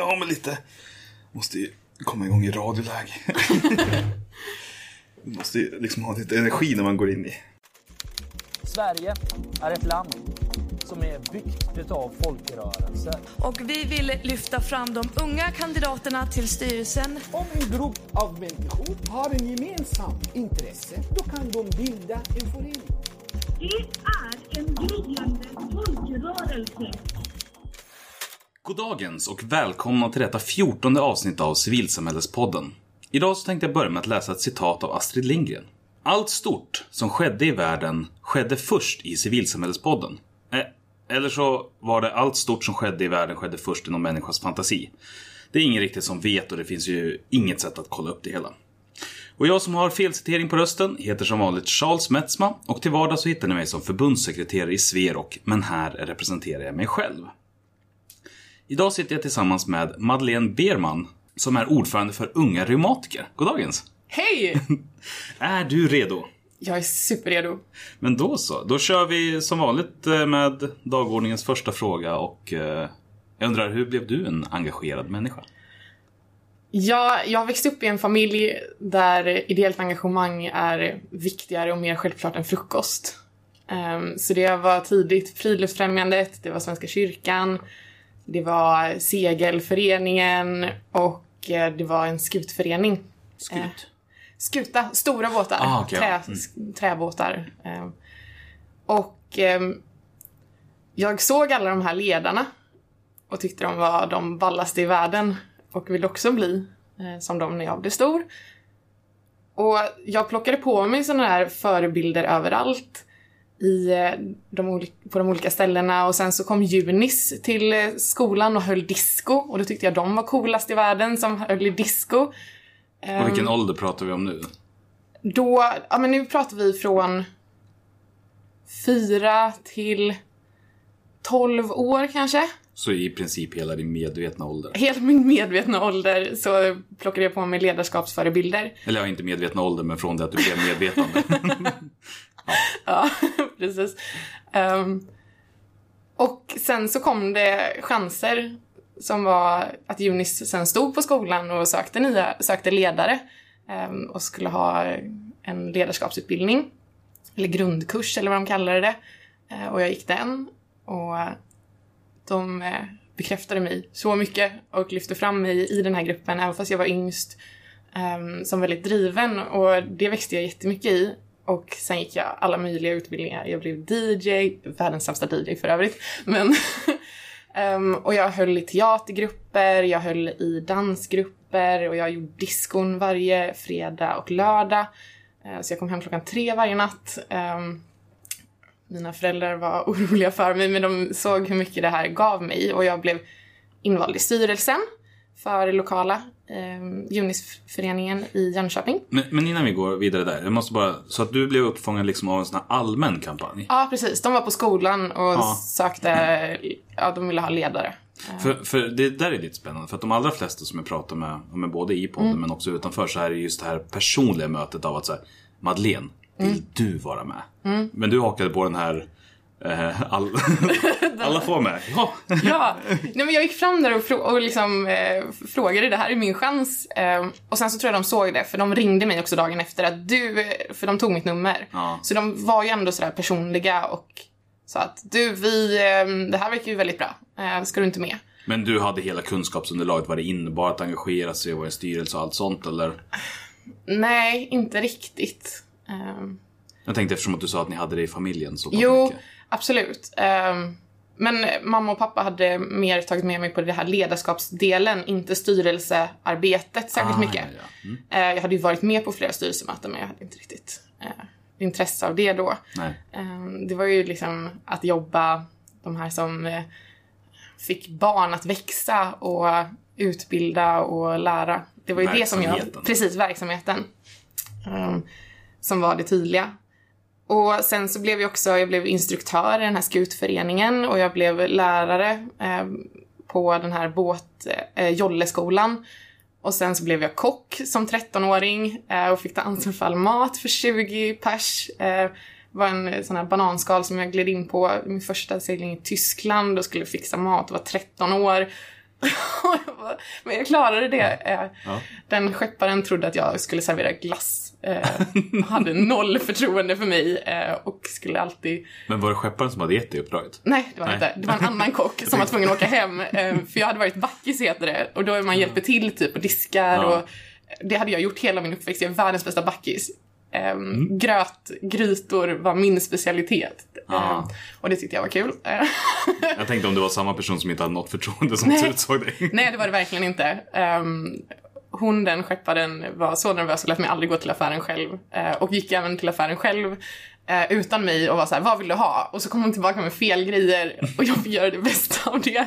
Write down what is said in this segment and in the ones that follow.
Ja, men lite. Måste ju komma igång i radioläge. Måste ju liksom ha lite energi när man går in i. Sverige är ett land som är byggt av folkrörelser. Och vi vill lyfta fram de unga kandidaterna till styrelsen. Om en grupp av människor har en gemensam intresse, då kan de bilda en förening. Det är en gryende folkrörelse. Goddagens och välkomna till detta fjortonde avsnitt av Civilsamhällespodden. Idag så tänkte jag börja med att läsa ett citat av Astrid Lindgren. Allt stort som skedde i världen skedde först i Civilsamhällespodden. Eh, eller så var det allt stort som skedde i världen skedde först i någon människas fantasi. Det är ingen riktigt som vet och det finns ju inget sätt att kolla upp det hela. Och jag som har felcitering på rösten heter som vanligt Charles Metzma och till vardags så hittar ni mig som förbundssekreterare i Sverok, men här representerar jag mig själv. Idag sitter jag tillsammans med Madeleine Berman som är ordförande för Unga Reumatiker. Goddagens! Hej! Är du redo? Jag är superredo. Men då så. Då kör vi som vanligt eh, med dagordningens första fråga och eh, jag undrar hur blev du en engagerad människa? Ja, jag växte upp i en familj där ideellt engagemang är viktigare och mer självklart än frukost. Ehm, så det var tidigt Friluftsfrämjandet, det var Svenska kyrkan, det var Segelföreningen och eh, det var en skutförening. Skut? Eh, Skuta, stora båtar. Ah, okej, Trä. Mm. Träbåtar. Ehm, Och ehm, jag såg alla de här ledarna och tyckte de var de ballaste i världen och ville också bli eh, som dem när jag blev stor. Och jag plockade på mig sådana här förebilder överallt i eh, de, på de olika ställena och sen så kom Junis till eh, skolan och höll disco och då tyckte jag de var coolast i världen som höll i disco. Och vilken ålder pratar vi om nu? Då, ja men nu pratar vi från fyra till 12 år kanske. Så i princip hela din medvetna ålder. Hela min medvetna ålder så plockade jag på mig ledarskapsförebilder. Eller ja, inte medvetna ålder, men från det att du blev medvetande. Ja, precis. Um, och sen så kom det chanser som var att Junis sen stod på skolan och sökte, nya, sökte ledare um, och skulle ha en ledarskapsutbildning. Eller grundkurs eller vad de kallade det. Uh, och jag gick den och de eh, bekräftade mig så mycket och lyfte fram mig i den här gruppen även fast jag var yngst um, som väldigt driven och det växte jag jättemycket i. Och sen gick jag alla möjliga utbildningar. Jag blev DJ, världens sämsta DJ för övrigt. Men um, och jag höll i teatergrupper, jag höll i dansgrupper och jag gjorde diskon varje fredag och lördag. Uh, så jag kom hem klockan tre varje natt. Um, mina föräldrar var oroliga för mig men de såg hur mycket det här gav mig och jag blev invald i styrelsen för lokala eh, Junisföreningen i Jönköping. men, men innan vi går vidare där, jag måste bara... Så att du blev uppfångad liksom av en sån här allmän kampanj? Ja, precis. De var på skolan och Ja. sökte, ja, de ville ha ledare. För, för det där är lite spännande, för att de allra flesta som jag pratar med, med både i podden men också utanför, så här är just det här personliga mötet av att så här, Madeleine, vill du vara med? Men du hakade på den här, eh, all, alla får med. Ja. Ja, nej men jag gick fram där och, frå- och liksom, eh, frågade, det här är min chans. Eh, och sen så tror jag de såg det, för de ringde mig också dagen efter att du, för de tog mitt nummer. Ja. Så de var ju ändå sådär personliga och sa att du, vi, eh, det här verkar ju väldigt bra. Eh, ska du inte med? Men du hade hela kunskapsunderlaget vad det innebar att engagera sig och vara i styrelse och allt sånt, eller? Nej, inte riktigt. Jag tänkte eftersom att du sa att ni hade det i familjen så pass Jo, mycket. Absolut. Ehm, men mamma och pappa hade mer tagit med mig på det här ledarskapsdelen, inte styrelsearbetet särskilt Ah, mycket. ja, ja. Mm. Eh, jag hade ju varit med på flera styrelsemöten men jag hade inte riktigt eh, intresse av det då. Ehm, det var ju liksom att jobba, de här som eh, fick barn att växa och utbilda och lära. Det var ju det som jag... Precis, verksamheten. Ehm, som var det tydliga. Och sen så blev jag också, jag blev instruktör i den här skutföreningen och jag blev lärare eh, på den här båt, eh, Jolleskolan. Och sen så blev jag kock som 13-åring eh, och fick ta ansvar för all mat för 20 pers. Eh, var en sån här bananskal som jag gled in på min första segling i Tyskland och skulle fixa mat och var 13 år. Men jag klarade det. Eh, Ja. Den skepparen trodde att jag skulle servera glass. Eh, hade noll förtroende för mig eh, och skulle alltid... Men var det skepparen som hade gett dig uppdraget? Nej, det var det Nej. inte. Det var en annan kock som var tvungen att åka hem. Eh, för jag hade varit backis heter det. Och då är man hjälper till typ och diskar Ja. och det hade jag gjort hela min uppväxt. Jag är världens bästa backis. Eh, Mm. Gröt, grytor var min specialitet. Ja. Eh, och det tyckte jag var kul. Eh, Jag tänkte om det var samma person som inte hade något förtroende som utsåg dig. Nej, det var det verkligen inte. Hon, den skepparen, var så nervös och lät mig aldrig gå till affären själv. Eh, och gick även till affären själv eh, utan mig och var så här, vad vill du ha? Och så kom hon tillbaka med fel grejer och jag fick göra det bästa av det.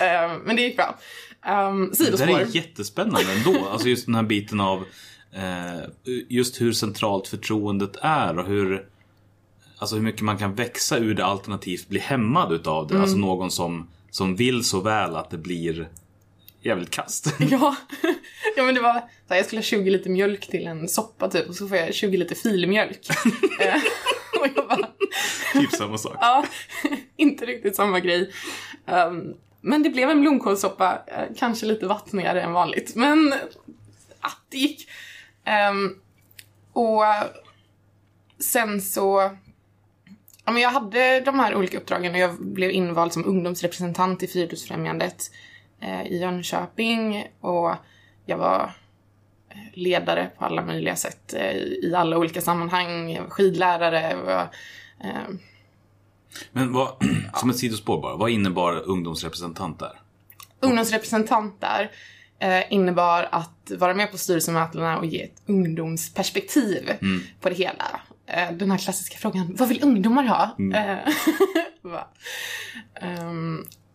Eh, men det gick bra. Um, Det sidospår. där är jättespännande ändå. Alltså just den här biten av eh, just hur centralt förtroendet är och hur Alltså hur mycket man kan växa ur det alternativt bli hämmad utav det. Mm. Alltså någon som, som vill så väl att det blir jävligt kast. Ja. ja, men det var så här, jag skulle ha 20 liter mjölk till en soppa typ och så får jag 20 liter filmjölk. Eh, och jag bara, typ samma sak. Ja, inte riktigt samma grej. Ehm, men det blev en blomkålssoppa, eh, kanske lite vattnigare än vanligt. Men ja, det gick. Ehm, och sen så... Ja, men jag hade de här olika uppdragen och jag blev invald som ungdomsrepresentant i Friluftsfrämjandet i Jönköping. Och jag var eh, ledare på alla möjliga sätt eh, i alla olika sammanhang. Jag var skidlärare. Jag var, eh, Men vad, som ett sidospår bara, vad innebar ungdomsrepresentant där? ungdomsrepresentant där eh, innebar att vara med på styrelsemötena och ge ett ungdomsperspektiv på det hela. Eh, den här klassiska frågan, vad vill ungdomar ha? Eh, va?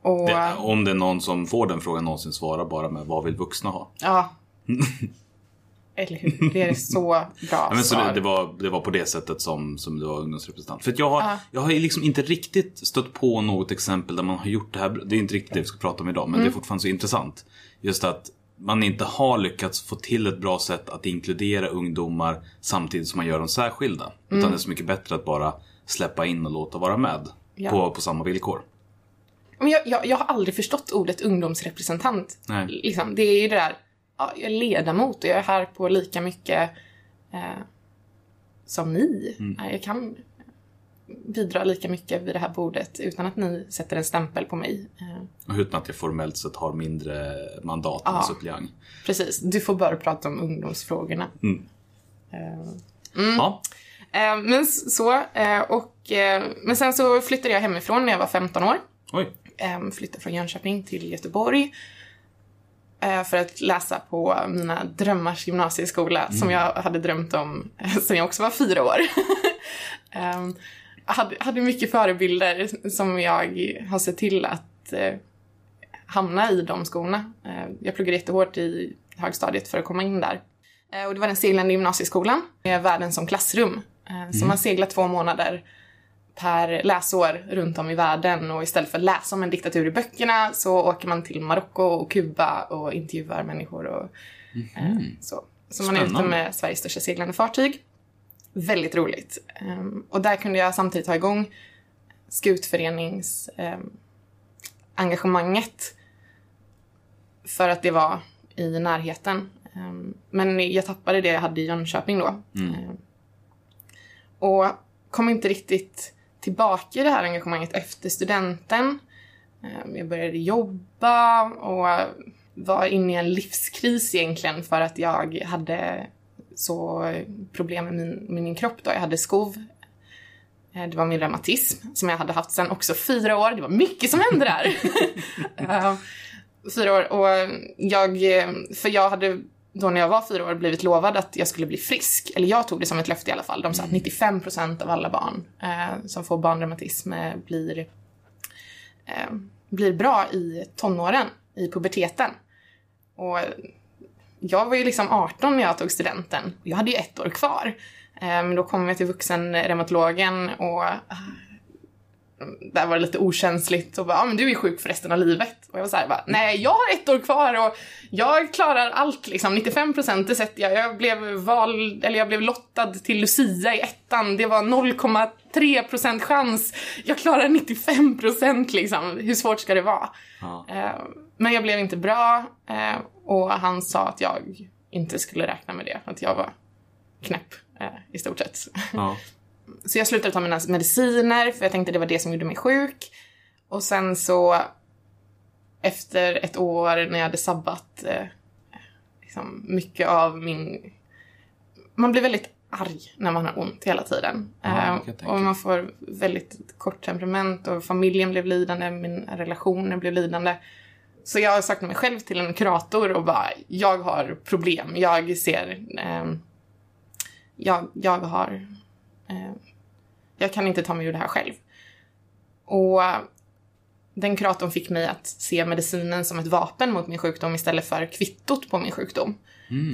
Och, Det, om det är någon som får den frågan någonsin svara bara med vad vill vuxna ha? ja. Eller hur? Det är så bra Ja, men så det, det, var, det var på det sättet som, som du var ungdomsrepresentant. För jag har, Ja. jag har liksom inte riktigt stött på något exempel där man har gjort det här. Det är inte riktigt det vi ska prata om idag, men Mm. det är fortfarande så intressant. Just att man inte har lyckats få till ett bra sätt att inkludera ungdomar samtidigt som man gör dem särskilda. Utan det är så mycket bättre att bara släppa in och låta vara med. Mm. Ja. På, på samma villkor. Men jag, jag, jag har aldrig förstått ordet ungdomsrepresentant. Nej. Liksom, det är ju det där, ja, jag är ledamot och jag är här på lika mycket eh, som ni. Ja, Jag kan bidra lika mycket vid det här bordet utan att ni sätter en stämpel på mig. Eh, Och utan att jag formellt sett har mindre mandat än Ja. suppleant. precis, du får bara prata om ungdomsfrågorna. Ja. Eh, men så, eh, och, eh, men sen så flyttade jag hemifrån när jag var 15 år. Oj. Eh, flyttade från Jönköping till Göteborg eh, för att läsa på mina drömmars gymnasieskola som jag hade drömt om eh, sen jag också var fyra år. jag hade, hade mycket förebilder som jag har sett till att eh, hamna i de skolorna. Jag pluggade jättehårt i högstadiet för att komma in där. Och det var den seglande gymnasieskolan med världen som klassrum. Så man seglar två månader per läsår runt om i världen och istället för att läsa om en diktatur i böckerna så åker man till Marocko och Kuba och intervjuar människor och eh, så. Så man är ute med Sveriges största seglande fartyg. Väldigt roligt. Ehm, och där kunde jag samtidigt ha igång skutförenings ehm, för att det var i närheten. Ehm, men jag tappade det jag hade i Jönköping då. Ehm, och kom inte riktigt tillbaka i det här engagemanget efter studenten. Ehm, jag började jobba och var inne i en livskris egentligen för att jag hade så problem med min, med min kropp då. Jag hade skov. Ehm, det var min reumatism som jag hade haft sedan också fyra år. Det var mycket som hände där. Ehm, fyra år och jag, för jag hade då när jag var fyra år blivit lovad att jag skulle bli frisk. Eller jag tog det som ett löfte i alla fall. De sa att 95% av alla barn eh, som får barnreumatism eh, blir, eh, blir bra i tonåren, i puberteten. Och jag var ju liksom 18 när jag tog studenten. Jag hade ju ett år kvar. Eh, Men då kom jag till vuxenreumatologen och där var det lite okänsligt och bara, ja men du är sjuk för resten av livet. Och jag var såhär nej jag har ett år kvar och jag klarar allt liksom. 95% det sätter jag. Jag blev vald, eller jag blev lottad till Lucia i ettan. Det var 0,3% chans. Jag klarar 95% liksom. Hur svårt ska det vara? Ja. Eh, men jag blev inte bra eh, och han sa att jag inte skulle räkna med det, att jag var knäpp eh, i stort sett. Ja. Så jag slutade ta mina mediciner för jag tänkte det var det som gjorde mig sjuk. Och sen så efter ett år när jag hade sabbat eh, liksom mycket av min... Man blir väldigt arg när man har ont hela tiden. Ja, Eh, och man får väldigt kort temperament och familjen blev lidande, mina relationer blev lidande. Så jag sökte mig själv till en kurator och bara, jag har problem. Jag ser... ehm, jag, jag har... Eh, jag kan inte ta mig ur det här själv. Och eh, den kuratorn fick mig att se medicinen som ett vapen mot min sjukdom istället för kvittot på min sjukdom.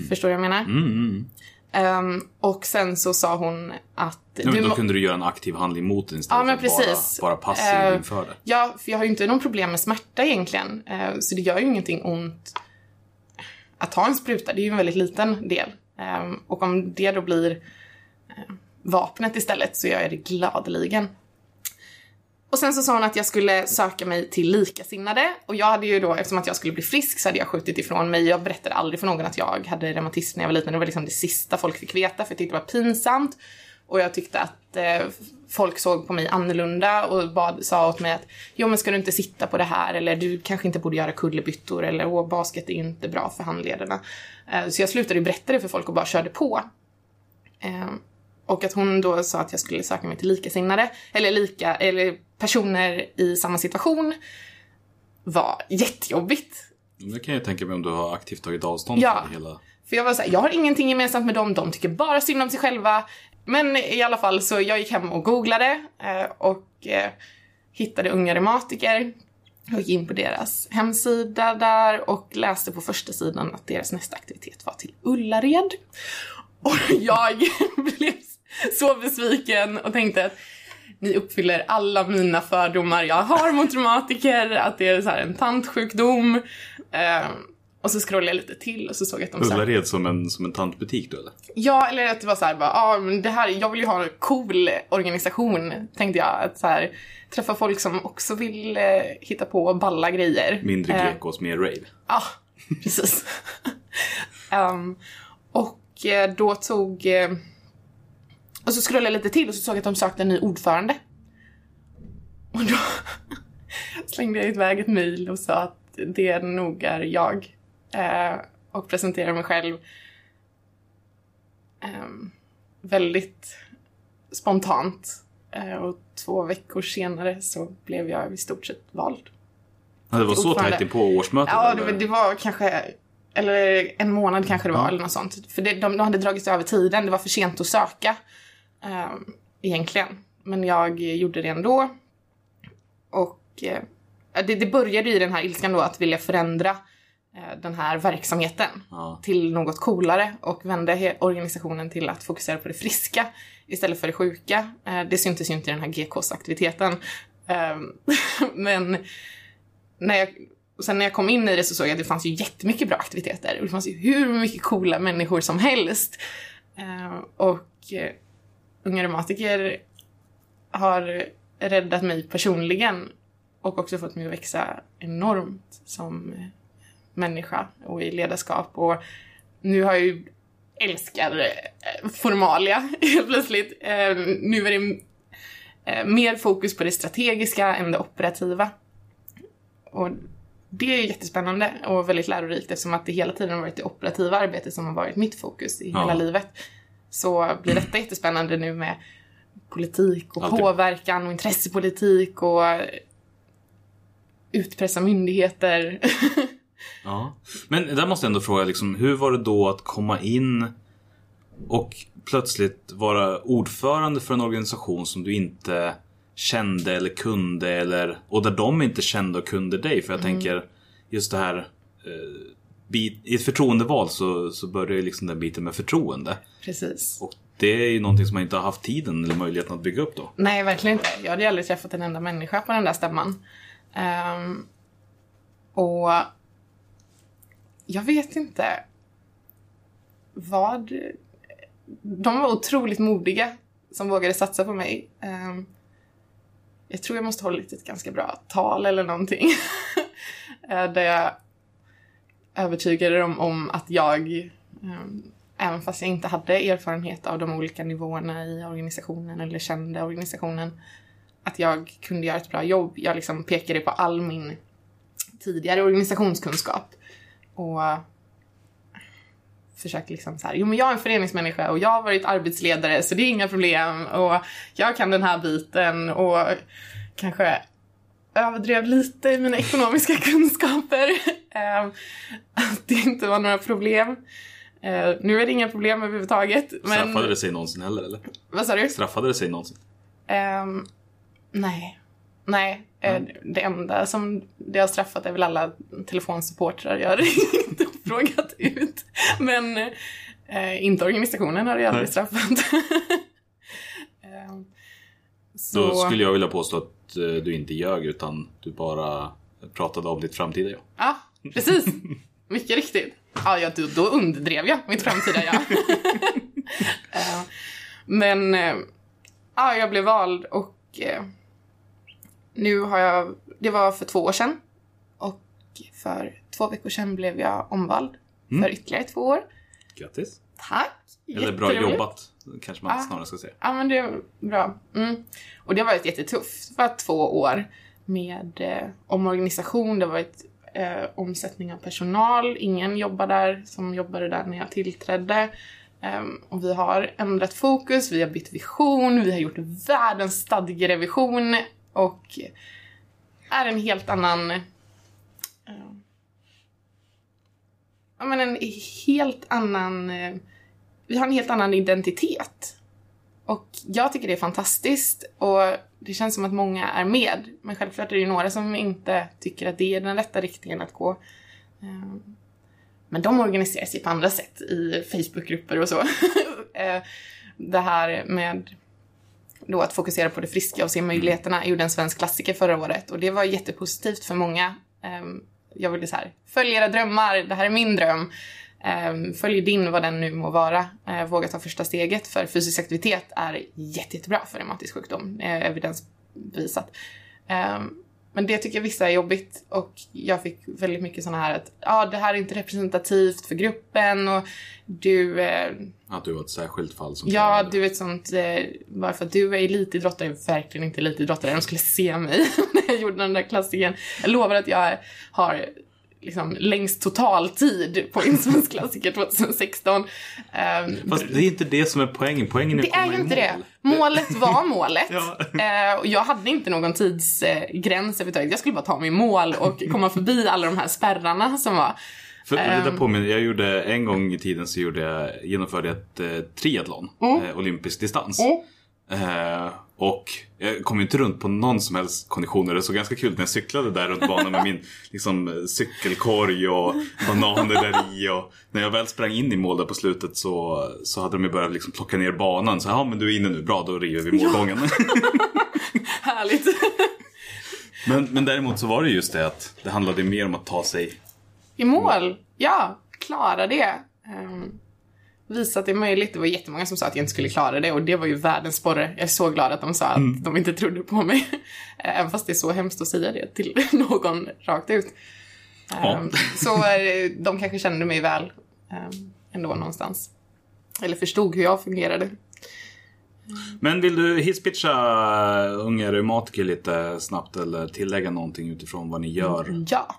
Förstår du vad jag menar? Mm, mm. Ehm, och sen så sa hon att... Ja, men då kunde du göra en aktiv handling mot den istället Ja, för att. Bara, bara passiv Eh, inför det. Ja, för jag har ju inte någon problem med smärta egentligen. Eh, Så det gör ju ingenting ont att ta en spruta. Det är ju en väldigt liten del. Eh, Och om det då blir eh, vapnet istället så gör jag det gladeligen. Och sen så sa hon att jag skulle söka mig till likasinnade. Och jag hade ju då, eftersom att jag skulle bli frisk så hade jag skjutit ifrån mig. Jag berättade aldrig för någon att jag hade reumatism när jag var liten. Det var liksom det sista folk fick veta för jag tyckte det var pinsamt. Och jag tyckte att eh, folk såg på mig annorlunda och bad, sa åt mig att jo men ska du inte sitta på det här eller du kanske inte borde göra kullerbyttor eller åh basket är ju inte bra för handlederna. Eh, så jag slutade ju berätta det för folk och bara körde på. Eh, och att hon då sa att jag skulle söka mig till likasinnade, eller lika, eller personer i samma situation var jättejobbigt. Det kan jag tänka mig om du har aktivt tagit avstånd Ja. från hela. För jag var såhär, jag har ingenting gemensamt med dem, de tycker bara synd om sig själva. Men i alla fall så jag gick hem och googlade eh, och eh, hittade unga reumatiker. Jag gick in på deras hemsida där och läste på första sidan att deras nästa aktivitet var till Ullared. Och jag blev så besviken och tänkte att ni uppfyller alla mina fördomar jag har mot reumatiker, att det är så här en tantsjukdom. Eh, och så scrollade jag lite till och så såg jag att de. Ullared som en, som en tantbutik då eller? Ja, eller att det var så här bara, ah, men det här, jag vill ju ha en cool organisation, tänkte jag. Att så här, träffa folk som också vill eh, hitta på balla grejer. Mindre Eh, gekos, mer rave. Ja, precis. Ehm, och eh, då tog... eh, och så scrollade jag lite till och så såg jag att de sökte en ny ordförande. Och då slängde jag iväg ett mejl och sa att det nog är jag. Eh, och presenterade mig själv ehm, väldigt spontant. Eh, och två veckor senare så blev jag i stort sett vald. Ja, det var så tajt på årsmötet? Ja, det, det var kanske, eller en månad kanske det var, eller något sånt. För det, de, de hade dragit över tiden, det var för sent att söka. Ehm, egentligen. Men jag gjorde det ändå. Och eh, det, det började i den här ilskan då att vilja förändra eh, den här verksamheten Ja. till något coolare och vända he- organisationen till att fokusera på det friska istället för det sjuka. Eh, det syntes ju inte i den här GKs-aktiviteten. Ehm, men när jag, och sen när jag kom in i det så såg jag att det fanns ju jättemycket bra aktiviteter. Och det fanns ju hur mycket coola människor som helst. Eh, och eh, Unga Reumatiker har räddat mig personligen och också fått mig att växa enormt som människa och i ledarskap. Och nu har jag ju älskar eh, formalia helt plötsligt. Eh, nu är det eh, mer fokus på det strategiska än det operativa. Och det är jättespännande och väldigt lärorikt eftersom att det hela tiden har varit det operativa arbetet som har varit mitt fokus i Ja. hela livet. Så blir detta jättespännande nu med politik och Alltid. påverkan och intressepolitik och utpressa myndigheter. Ja. Men där måste jag ändå fråga, liksom, hur var det då att komma in och plötsligt vara ordförande för en organisation som du inte kände eller kunde eller och där de inte kände och kunde dig? För jag tänker just det här eh, bit, i ett förtroendeval så, så börjar liksom den biten med förtroende. Precis. Och det är ju någonting som man inte har haft tiden eller möjligheten att bygga upp då. Nej, verkligen inte. Jag hade ju aldrig träffat en enda människa på den där stämman. Ehm, och jag vet inte vad... De var otroligt modiga som vågade satsa på mig. Ehm, jag tror jag måste hålla ett ganska bra tal eller någonting. eh, där jag övertygade dem om att jag, ehm, även fast jag inte hade erfarenhet av de olika nivåerna i organisationen eller kände organisationen, att jag kunde göra ett bra jobb. Jag liksom pekade på all min tidigare organisationskunskap och försökte liksom så här, jo men jag är en föreningsmänniska och jag har varit arbetsledare så det är inga problem och jag kan den här biten och kanske överdrev lite i mina ekonomiska kunskaper. Eh, att det inte var några problem. Eh, nu är det inga problem överhuvudtaget. Men... Straffade det sig någonsin heller eller? Vad sa du? Straffade det sig någonsin? Ehm, nej. Nej. Eh, Det enda som det har straffat är väl alla telefonsupportrar jag har ringt och frågat ut. Men eh, inte organisationen har det aldrig straffat. Ehm, så... Då skulle jag vilja påstå att du inte ljög utan du bara pratade om ditt framtida jag. Ja, precis. Mycket riktigt. Ja, ja då, då underdrev jag mitt framtida jag. Eh, Men eh, ja, jag blev vald och eh, nu har jag, det var för två år sedan. Och för två veckor sedan blev jag omvald för ytterligare två år. Grattis! Tack! Eller bra jobbat, kanske man Ah. snarare ska säga. Ja, men det är bra. Mm. Och det har varit jättetufft. Det var två år med eh, omorganisation. Det har varit eh, omsättning av personal. Ingen jobbar där som jobbade där när jag tillträdde. Ehm, och vi har ändrat fokus, vi har bytt vision, vi har gjort världens stadgerevision och är en helt annan... Eh, ja, men en helt annan... Eh, vi har en helt annan identitet. Och jag tycker det är fantastiskt och det känns som att många är med. Men självklart är det ju några som inte tycker att det är den rätta riktningen att gå. Ehm, men de organiserar sig på andra sätt i Facebookgrupper och så. Ehm, det här med då att fokusera på det friska och se möjligheterna gjorde en svensk klassiker förra året och det var jättepositivt för många. Ehm, jag ville så här, följ era drömmar, det här är min dröm. Ehm, Följ din, vad den nu må vara. Eh, Våga ta första steget, för fysisk aktivitet är jätte, jättebra för reumatisk sjukdom. Eh, Evidensbevisat. Ehm, Men det tycker vissa är jobbigt och jag fick väldigt mycket såna här att ja, det här är inte representativt för gruppen och du eh, Att du var ett särskilt fall som Ja, du vet sånt, eh, bara för att du är elitidrottare, jag är verkligen inte elitidrottare, de skulle se mig när jag gjorde den där klassikern. Jag lovar att jag har liksom längst totaltid på en svensk klassiker 2016. Ehm, Fast det är inte det som är poängen. Poängen är det att komma är ju inte mål. det. Målet var målet. Ja. Och jag hade inte någon tidsgräns överhuvudtaget. Jag skulle bara ta mig mål och komma förbi alla de här spärrarna som var. För det där Ehm. påminner, jag gjorde en gång i tiden så gjorde jag, genomförde jag ett eh, triathlon, eh, olympisk distans. Eh, och jag kom ju inte runt på någon som helst konditioner. Det såg ganska kul när jag cyklade där runt banan med min liksom, cykelkorg och bananer där i. Och när jag väl sprang in i mål där på slutet så, så hade de ju börjat liksom plocka ner banan. Så ja men du är inne nu, bra då river vi målgången. Härligt. men, men däremot så var det just det att det handlade mer om att ta sig I mål? Ja, klara det. Um, visa att det är möjligt. Det var jättemånga som sa att jag inte skulle klara det och det var ju världens sporre. Jag är så glad att de sa att de inte trodde på mig. Eh, Även fast det är så hemskt att säga det till någon rakt ut. Ja. Ehm, Så eh, de kanske kände mig väl um, ändå någonstans. Eller förstod hur jag fungerade. Men vill du hisspitcha unga reumatiker lite snabbt eller tillägga någonting utifrån vad ni gör? Ja.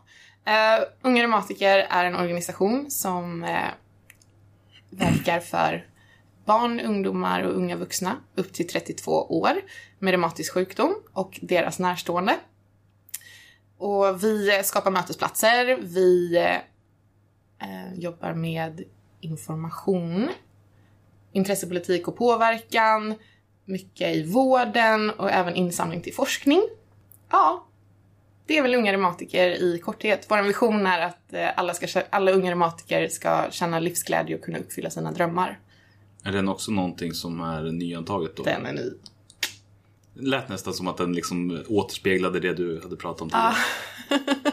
Uh, Unga Reumatiker är en organisation som eh, verkar för barn, ungdomar och unga vuxna upp till 32 år med reumatisk sjukdom och deras närstående. Och vi skapar mötesplatser, vi eh, jobbar med information, intressepolitik och påverkan, mycket i vården och även insamling till forskning. Ja, det är väl unga reumatiker i korthet. Vår vision är att eh, alla, ska, alla unga reumatiker ska känna livsglädje och kunna uppfylla sina drömmar. Är den också någonting som är nyantaget då? Den är ny. Det lät nästan som att den liksom återspeglade det du hade pratat om tidigare.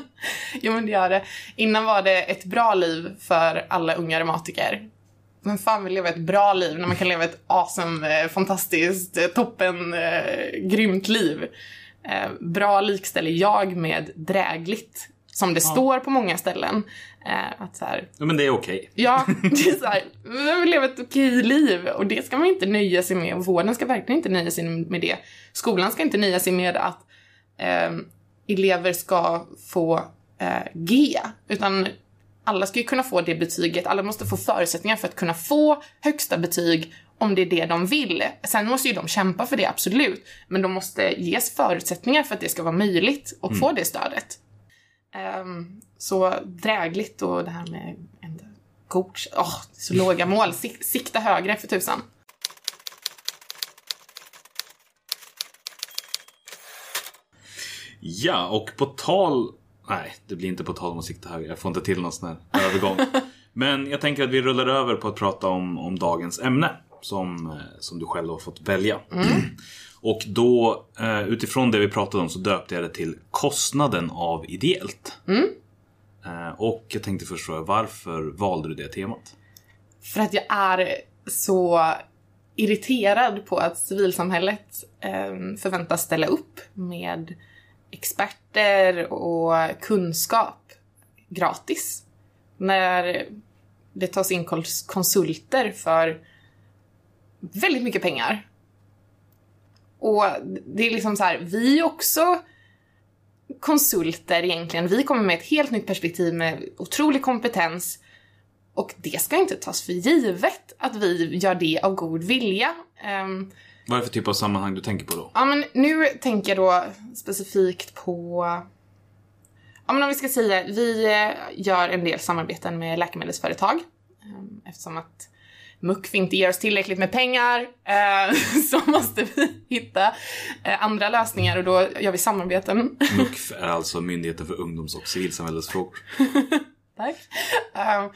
Jo men det gör det. Innan var det ett bra liv för alla unga reumatiker. Men fan vill leva ett bra liv när man kan leva ett awesome, eh, fantastiskt, eh, toppen, grymt liv. Eh, bra likställer jag med drägligt. som det står på många ställen. Eh, att så här, Ja, men det är okej. Ja, det är så här, vi vill leva ett okej liv och det ska man inte nöja sig med. Och vården ska verkligen inte nöja sig med det. Skolan ska inte nöja sig med att eh, elever ska få eh, G, utan alla ska ju kunna få det betyget. Alla måste få förutsättningar för att kunna få högsta betyg om det är det de vill. Sen måste ju de kämpa för det, absolut. Men de måste ges förutsättningar för att det ska vara möjligt och få det stödet. Ehm, så drägligt och det här med en coach. Åh, så låga mål. Sik- sikta högre för tusan. Ja, och på tal... Nej, det blir inte på tal om att sikta högre. Jag får inte till någon sån här övergång. Men jag tänker att vi rullar över på att prata om, om dagens ämne. Som, eh, som du själv har fått välja. Och då, eh, utifrån det vi pratade om så döpte jag det till kostnaden av ideellt. Eh, Och jag tänkte först fråga, varför valde du det temat? För att jag är så irriterad på att civilsamhället eh, förväntas ställa upp med experter och kunskap gratis. När det tas in kons- konsulter för väldigt mycket pengar. Och det är liksom så här, vi är också konsulter egentligen. Vi kommer med ett helt nytt perspektiv med otrolig kompetens. Och det ska inte tas för givet att vi gör det av god vilja. Ehm, Vad är det för typ av sammanhang du tänker på då? Ja, men nu tänker jag då specifikt på... Ja, men om vi ska säga, vi eh, gör en del samarbeten med läkemedelsföretag. Ehm, Eftersom att MUCF inte ger oss tillräckligt med pengar eh, så måste vi hitta eh, andra lösningar och då gör vi samarbeten. MUCF är alltså Myndigheten för ungdoms och civilsamhällesfrågor. Tack. Ehm,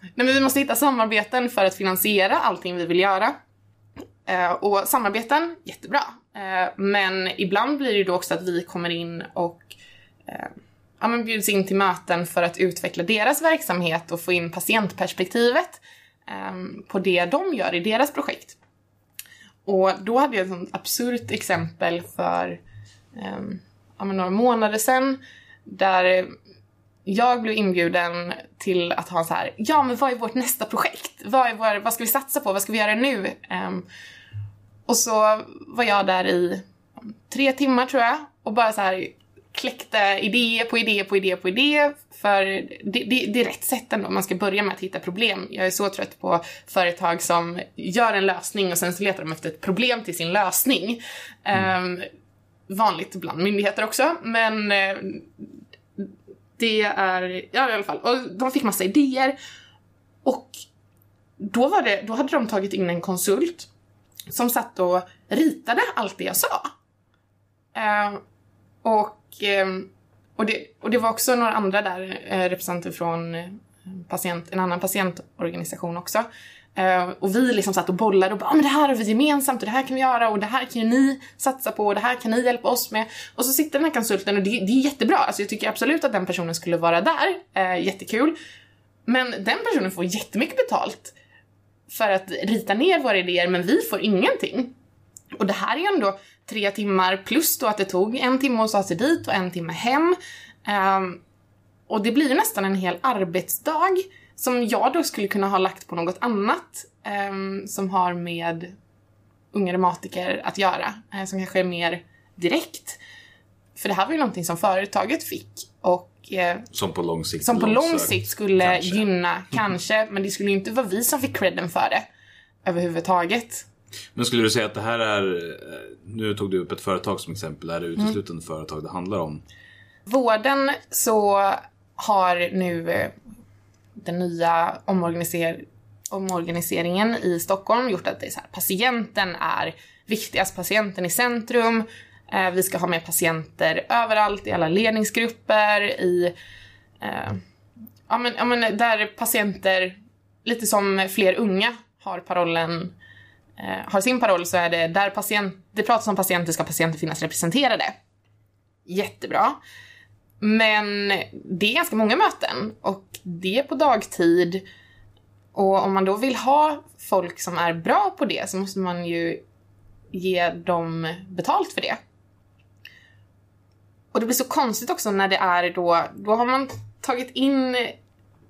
nej, men vi måste hitta samarbeten för att finansiera allting vi vill göra. Eh, och samarbeten, jättebra. Eh, men ibland blir det då också att vi kommer in och eh, ja, men bjuds in till möten för att utveckla deras verksamhet och få in patientperspektivet Ehm, på det de gör i deras projekt. Och då hade jag ett sånt absurt exempel för ehm, ja, några månader sedan där jag blev inbjuden till att ha så här, ja men vad är vårt nästa projekt? Vad, är vår, vad ska vi satsa på? Vad ska vi göra nu? Um, och så var jag där i tre timmar tror jag och bara så här kläckte idé på idé på idé på idé. För det, det, det är rätt sätt ändå, man ska börja med att hitta problem. Jag är så trött på företag som gör en lösning och sen så letar de efter ett problem till sin lösning. Ehm, vanligt bland myndigheter också, men eh, det är, ja i alla fall, och de fick massa idéer. Och då, var det, då hade de tagit in en konsult som satt och ritade allt det jag sa. Eh, och, Eh, och, det, och det var också några andra där, eh, representanter från eh, patient, en annan patientorganisation också. Och vi liksom satt och bollade och bara, ah, men det här har vi gemensamt och det här kan vi göra och det här kan ju ni satsa på och det här kan ni hjälpa oss med. Och så sitter den här konsulten och det, det är jättebra, alltså jag tycker absolut att den personen skulle vara där, eh, jättekul. Men den personen får jättemycket betalt för att rita ner våra idéer men vi får ingenting. Och det här är ändå tre timmar plus då att det tog en timme att ta sig dit och en timme hem. Ehm, och det blir ju nästan en hel arbetsdag som jag då skulle kunna ha lagt på något annat ehm, som har med unga reumatiker att göra, eh, som kanske är mer direkt. För det här var ju någonting som företaget fick och eh, Som på lång sikt. som på lång sikt skulle kanske. gynna, kanske, men det skulle ju inte vara vi som fick credden för det överhuvudtaget. Men skulle du säga att det här är, eh, nu tog du upp ett företag som exempel, är det Mm. uteslutande företag det handlar om? Vården så har nu eh, den nya omorganiser omorganiseringen i Stockholm gjort att det är så här, patienten är viktigast, patienten i centrum. Eh, vi ska ha med patienter överallt, i alla ledningsgrupper, i... Eh, ja, men, ja, men där patienter, lite som fler unga har parollen Eh, har sin paroll så är det där patient, det pratas om patienter ska patienter finnas representerade. Jättebra. Men det är ganska många möten och det är på dagtid. Och om man då vill ha folk som är bra på det så måste man ju ge dem betalt för det. Och det blir så konstigt också när det är då, då har man tagit in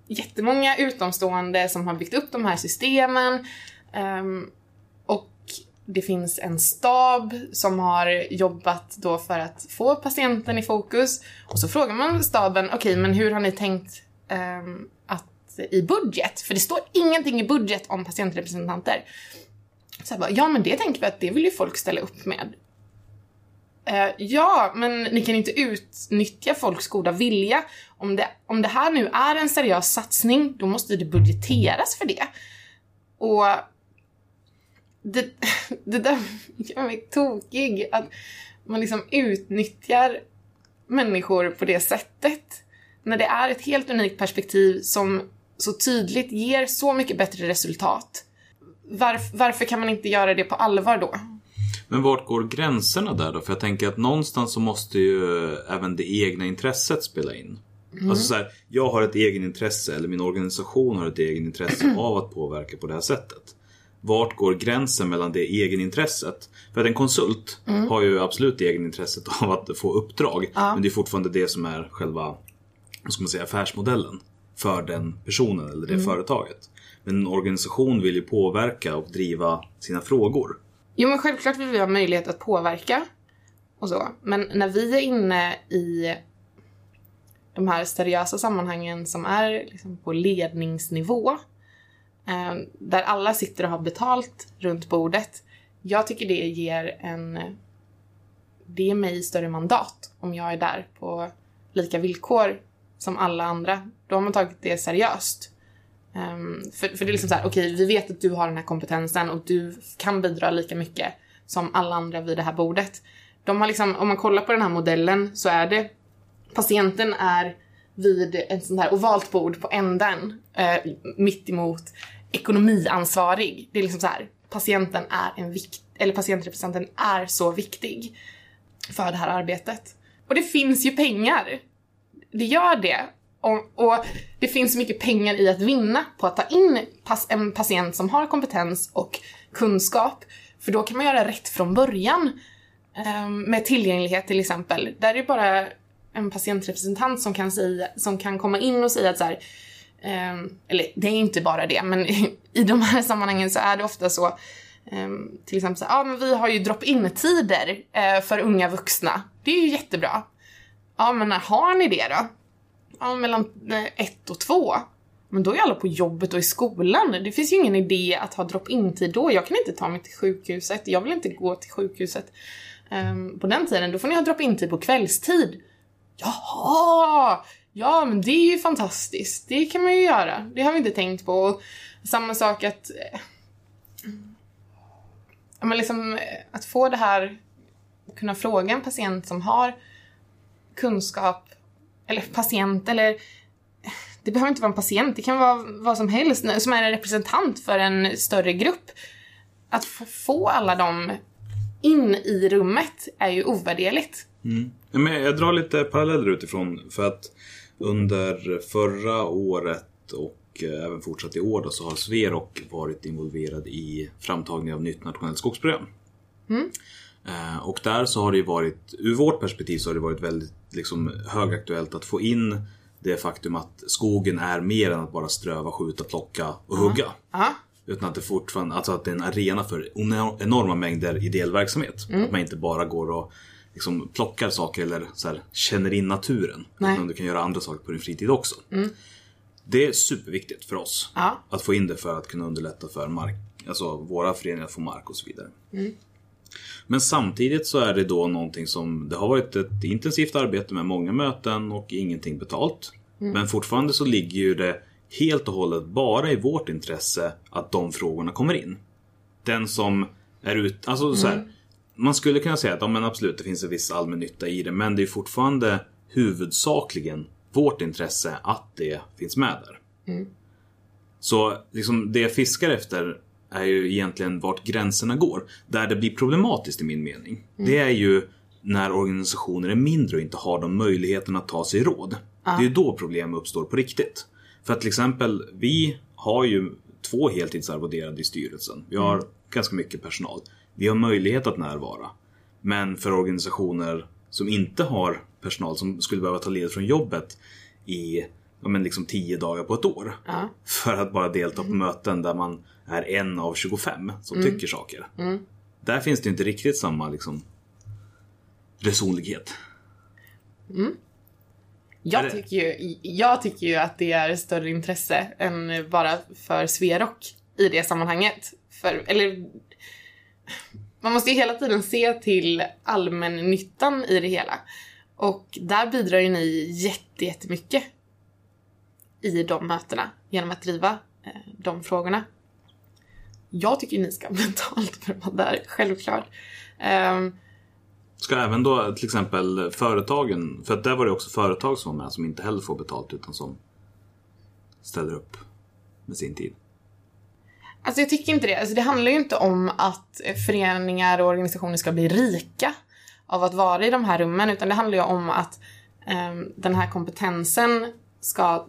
jättemånga utomstående som har byggt upp de här systemen. Um, det finns en stab som har jobbat då för att få patienten i fokus. Och så frågar man staben, okej men hur har ni tänkt ehm, att i budget? För det står ingenting i budget om patientrepresentanter. Så jag bara, ja men det tänker vi att det vill ju folk ställa upp med. Eh, ja, men ni kan inte utnyttja folks goda vilja. Om det, om det här nu är en seriös satsning, då måste det budgeteras för det. Och det, det där gör mig tokig. Att man liksom utnyttjar människor på det sättet. När det är ett helt unikt perspektiv som så tydligt ger så mycket bättre resultat. Varf, varför kan man inte göra det på allvar då? Men vart går gränserna där då? För jag tänker att någonstans så måste ju även det egna intresset spela in. Alltså så här, jag har ett egenintresse eller min organisation har ett egenintresse av att påverka på det här sättet. Vart går gränsen mellan det egenintresset? För att en konsult har ju absolut egenintresset av att få uppdrag. Men det är fortfarande det som är själva vad ska man säga, affärsmodellen för den personen eller det företaget. Men en organisation vill ju påverka och driva sina frågor. Jo men självklart vill vi ha möjlighet att påverka och så. Men när vi är inne i de här seriösa sammanhangen som är liksom på ledningsnivå, Ehm, där alla sitter och har betalt runt bordet. Jag tycker det ger en... Det ger mig större mandat om jag är där på lika villkor som alla andra. Då har man tagit det seriöst. Um, för, för det är liksom så här, okej, vi vet att du har den här kompetensen och du kan bidra lika mycket som alla andra vid det här bordet. De har liksom, om man kollar på den här modellen så är det, patienten är vid ett sånt här ovalt bord på änden, eh, mitt emot ekonomiansvarig. Det är liksom så här, patienten är en vikt, eller patientrepresentanten är så viktig för det här arbetet. Och det finns ju pengar. Det gör det. Och, och det finns så mycket pengar i att vinna på att ta in pas, en patient som har kompetens och kunskap. För då kan man göra rätt från början. Um, med tillgänglighet till exempel. Där är det bara en patientrepresentant som kan, säga, som kan komma in och säga att så här, Ehm, eller det är inte bara det, men i de här sammanhangen så är det ofta så ehm, till exempel så ja ja men vi har ju drop-in-tider eh, för unga vuxna. Det är ju jättebra. Ja men när har ni det då? Ja, mellan eh, ett och två. Men då är alla på jobbet och i skolan. Det finns ju ingen idé att ha drop-in-tid då. Jag kan inte ta mig till sjukhuset. Jag vill inte gå till sjukhuset ehm, på den tiden. Då får ni ha drop-in-tid på kvällstid. Jaha! Ja, men det är ju fantastiskt. Det kan man ju göra. Det har vi inte tänkt på. Och samma sak att... Eh, ja, men liksom eh, att få det här... Kunna fråga en patient som har kunskap eller patient eller det behöver inte vara en patient, det kan vara vad som helst som är en representant för en större grupp. Att få- alla dem in i rummet är ju ovärderligt. Mm. men jag drar lite paralleller utifrån för att under förra året och eh, även fortsatt i år då, så har Sverok varit involverad i framtagning av nytt nationellt skogsprogram. Eh, Och där så har det ju varit, ur vårt perspektiv så har det varit väldigt liksom, högaktuellt att få in det faktum att skogen är mer än att bara ströva, skjuta, plocka och hugga. Ja. Utan att det fortfarande, alltså att det är en arena för eno- enorma mängder ideell verksamhet. Mm. Att man inte bara går och liksom plockar saker eller så här, känner in naturen. Nej. Mm. Utan du kan göra andra saker på din fritid också. Det är superviktigt för oss. Ja. Att få in det för att kunna underlätta för mark, alltså våra föreningar att få mark och så vidare. Mm. Men samtidigt så är det då någonting som, det har varit ett intensivt arbete med många möten och ingenting betalt. Mm. Men fortfarande så ligger ju det helt och hållet bara i vårt intresse att de frågorna kommer in. Den som är ut, alltså så här, man skulle kunna säga att ja, men absolut det finns en viss allmän nytta i det men det är fortfarande huvudsakligen vårt intresse att det finns med där. Så liksom det jag fiskar efter är ju egentligen vart gränserna går. Där det blir problematiskt i min mening. Det är ju när organisationer är mindre och inte har de möjligheterna att ta sig råd. Det är ju då problem uppstår på riktigt. För att till exempel, vi har ju två heltidsarvoderade i styrelsen. Vi har ganska mycket personal. Vi har möjlighet att närvara. Men för organisationer som inte har personal som skulle behöva ta ledigt från jobbet i ja, men liksom 10 dagar på ett år. Ja. För att bara delta på möten där man är en av 25 som tycker saker. Där finns det inte riktigt samma liksom resonlighet. Är Jag tycker, ju, jag tycker ju att det är större intresse än bara för Sverok i det sammanhanget. För, eller, man måste ju hela tiden se till allmännyttan i det hela. Och där bidrar ju ni jätte- jättemycket i de mötena genom att driva eh, de frågorna. Jag tycker ju ni ska ha betalt för att vara där, självklart. Ehm, ska även då till exempel företagen, för att där var det också företag som var med som inte heller får betalt utan som ställer upp med sin tid. Alltså jag tycker inte det. Alltså det handlar ju inte om att föreningar och organisationer ska bli rika av att vara i de här rummen, utan det handlar ju om att um, den här kompetensen ska...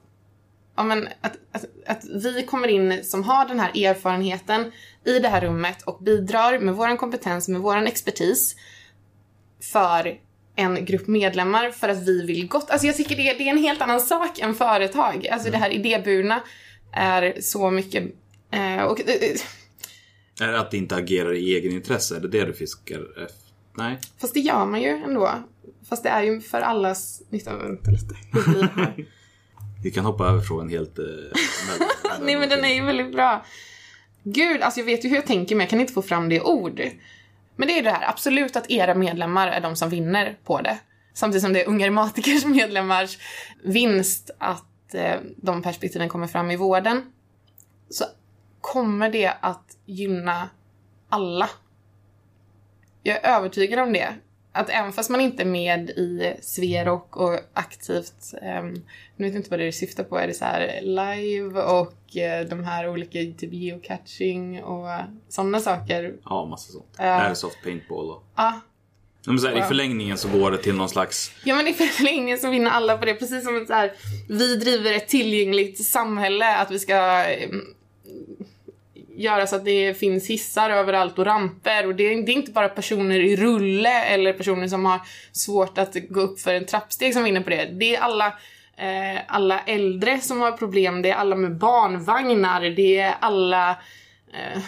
Ja, men att, att, att vi kommer in som har den här erfarenheten i det här rummet och bidrar med vår kompetens, med vår expertis för en grupp medlemmar för att vi vill gott. Alltså jag tycker det, det är en helt annan sak än företag. Alltså det här idéburna är så mycket... Eh, och, eh, Är det att det inte agerar i egen intresse? Är det det du fiskar efter? Nej. fast det gör man ju ändå. Fast det är ju för allas nytta. Vänta lite. Vi kan hoppa över frågan helt. Eh, mellan- Nej men den är ju väldigt bra. Gud, alltså jag vet ju hur jag tänker men jag kan inte få fram det ord. Men det är det här, absolut att era medlemmar är de som vinner på det. Samtidigt som det är Unga Reumatikers medlemmars vinst att eh, de perspektiven kommer fram i vården. Så kommer det att gynna alla. Jag är övertygad om det. Att även fast man inte är med i Sverok och aktivt, ehm, nu vet jag inte vad det syftar på, är det så live och eh, de här olika typ geocaching och sådana saker. Ja, massa sånt. Ja. Airsoft paintball och... Ja, Ja, Men så här, I Wow. förlängningen så går det till någon slags... Ja men i förlängningen så vinner alla på det. Precis som att så här, vi driver ett tillgängligt samhälle. Att vi ska eh, göra så att det finns hissar överallt och ramper. Och det är, det är inte bara personer i rulle eller personer som har svårt att gå upp för en trappsteg som vinner på det. Det är alla, eh, alla äldre som har problem. Det är alla med barnvagnar. Det är alla... Eh,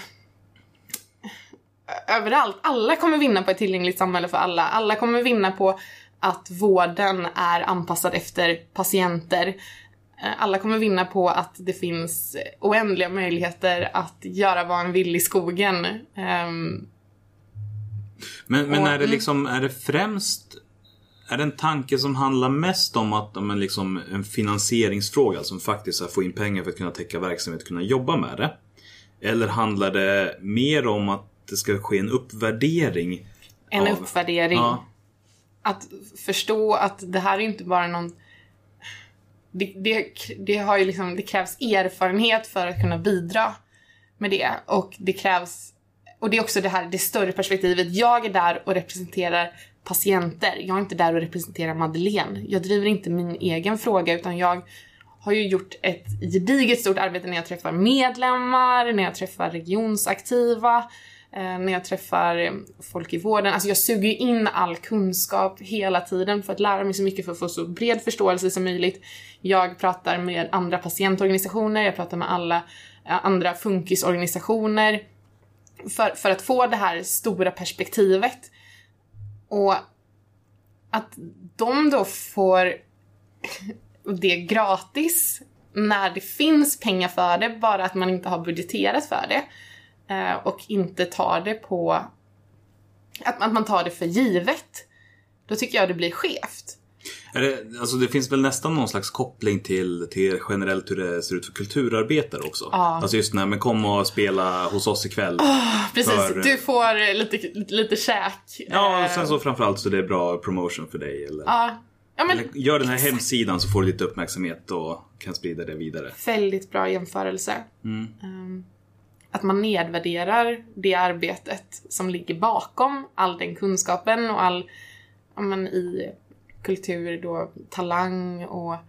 överallt. Alla kommer vinna på ett tillgängligt samhälle för alla. Alla kommer vinna på att vården är anpassad efter patienter. Eh, Alla kommer vinna på att det finns oändliga möjligheter att göra vad en vill i skogen. Ehm, Men, men Och- är det liksom, är det främst... Är det en tanke som handlar mest om att om en, liksom, en finansieringsfråga som faktiskt är att få in pengar för att kunna täcka verksamhet och kunna jobba med det? Eller handlar det mer om att det ska ske en uppvärdering? en av- uppvärdering. Ja. Att förstå att det här är inte bara någon... Det, det, det, har ju liksom, det krävs erfarenhet för att kunna bidra med det. Och det krävs... Och det är också det här det större perspektivet. Jag är där och representerar patienter. Jag är inte där och representerar Madeleine. Jag driver inte min egen fråga utan jag har ju gjort ett gediget stort arbete när jag träffar medlemmar, när jag träffar regionsaktiva, Eh, när jag träffar folk i vården. Alltså jag suger ju in all kunskap hela tiden för att lära mig så mycket för att få så bred förståelse som möjligt. Jag pratar med andra patientorganisationer, jag pratar med alla eh, andra funkisorganisationer för, för att få det här stora perspektivet. Och att de då får det gratis när det finns pengar för det, bara att man inte har budgeterat för det. Eh, och inte tar det på... Att, att man tar det för givet. Då tycker jag det blir skevt. Är det, alltså det finns väl nästan någon slags koppling till, till generellt hur det ser ut för kulturarbetare också. Ja. Alltså just när men kom och spela hos oss ikväll. Precis, För- du får lite, lite, lite käk. Ja, och Eh, sen så framförallt så det är bra promotion för dig. Eller, Ja, ja men eller gör den här hemsidan så får du lite uppmärksamhet och kan sprida det vidare. väldigt bra jämförelse. Ehm, att man nedvärderar det arbetet som ligger bakom all den kunskapen och all, men i kultur då, talang och eh,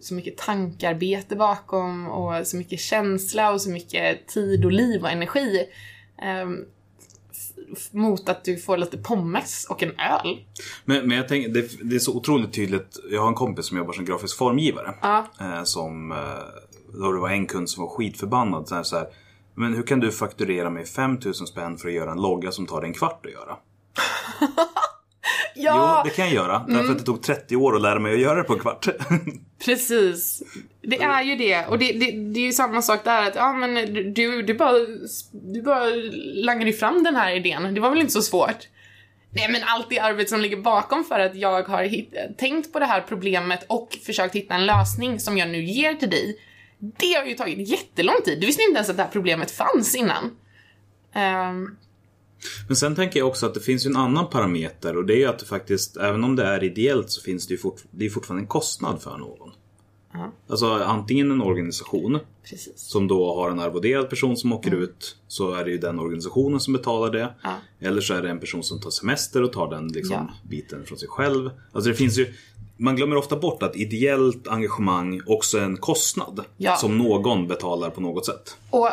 så mycket tankarbete bakom och så mycket känsla och så mycket tid och liv och energi. F- mot att du får lite pommes och en öl. Men, men jag tänker, det, det är så otroligt tydligt. Jag har en kompis som jobbar som grafisk formgivare. Ja. Eh, som, eh, då det var en kund som var skitförbannad. Så här, så här, men hur kan du fakturera mig 5000 spänn för att göra en logga som tar dig en kvart att göra? Jo, det kan jag göra. Mm. Därför att det tog 30 år att lära mig att göra det på en kvart. Precis. Det är ju det. Och det, det, det är ju samma sak där att, ja men du, du bara, du bara langade ju fram den här idén. Det var väl inte så svårt? Nej men allt det arbete som ligger bakom för att jag har hitt, tänkt på det här problemet och försökt hitta en lösning som jag nu ger till dig. Det har ju tagit jättelång tid. Du visste inte ens att det här problemet fanns innan. Ehm, Men sen tänker jag också att det finns ju en annan parameter och det är ju att det faktiskt, även om det är ideellt så finns det ju fort, det är fortfarande en kostnad för någon. Ja. Alltså antingen en organisation precis. som då har en arvoderad person som åker ut så är det ju den organisationen som betalar det. Ja. Eller så är det en person som tar semester och tar den liksom, biten från sig själv. Alltså det finns ju man glömmer ofta bort att ideellt engagemang också är en kostnad Ja. som någon betalar på något sätt. Och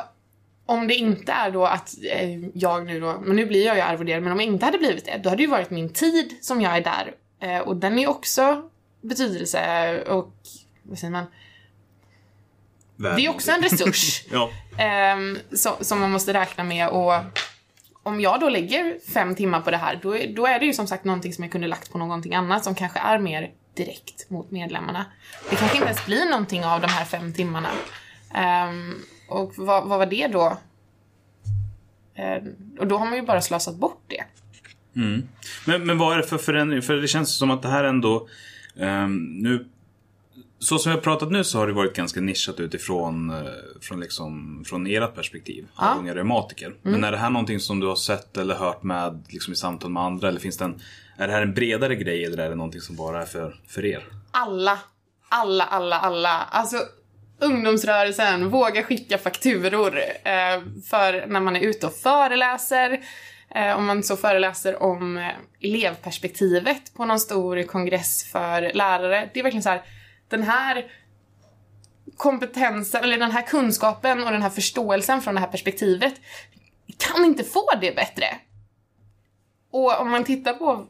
om det inte är då att eh, jag nu då, men nu blir jag ju arvoderad, men om jag inte hade blivit det, då hade det ju varit min tid som jag är där. Eh, och den är också betydelse och, vad säger man? Värd Det är också en resurs ja. ehm, som, som man måste räkna med och om jag då lägger fem timmar på det här, då, då är det ju som sagt någonting som jag kunde lagt på någonting annat som kanske är mer direkt mot medlemmarna. Det kanske inte ens blir någonting av de här fem timmarna. Um, och vad, vad var det då? Ehm, och då har man ju bara slösat bort det. Mm. Men, men vad är det för förändring? För det känns som att det här ändå... um, nu, så som vi har pratat nu så har det varit ganska nischat utifrån eh, från, liksom, från ert perspektiv. Ja. Av unga reumatiker. Men är det här någonting som du har sett eller hört med liksom, i samtal med andra? Eller finns det en, är det här en bredare grej eller är det någonting som bara är för, för er? Alla, alla, alla, alla. Alltså ungdomsrörelsen, våga skicka fakturor eh, för när man är ute och föreläser. Eh, om man så föreläser om eh, elevperspektivet på någon stor kongress för lärare. Det är verkligen så här, den här kompetensen, eller den här kunskapen och den här förståelsen från det här perspektivet kan inte få det bättre. Och om man tittar på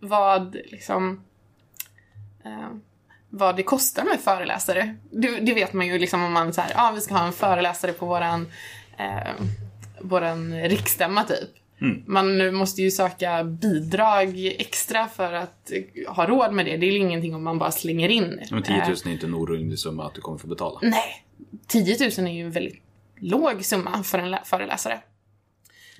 vad liksom eh, vad det kostar med föreläsare. Det, det vet man ju liksom om man säger, ja ah, vi ska ha en föreläsare på våran, eh, våran riksstämma typ. Man nu måste ju söka bidrag extra för att ha råd med det. Det är ju ingenting om man bara slänger in. Men 10 000 Eh, är inte en orimlig summa att du kommer få betala. nej, 10 000 är ju en väldigt låg summa för en lä- föreläsare.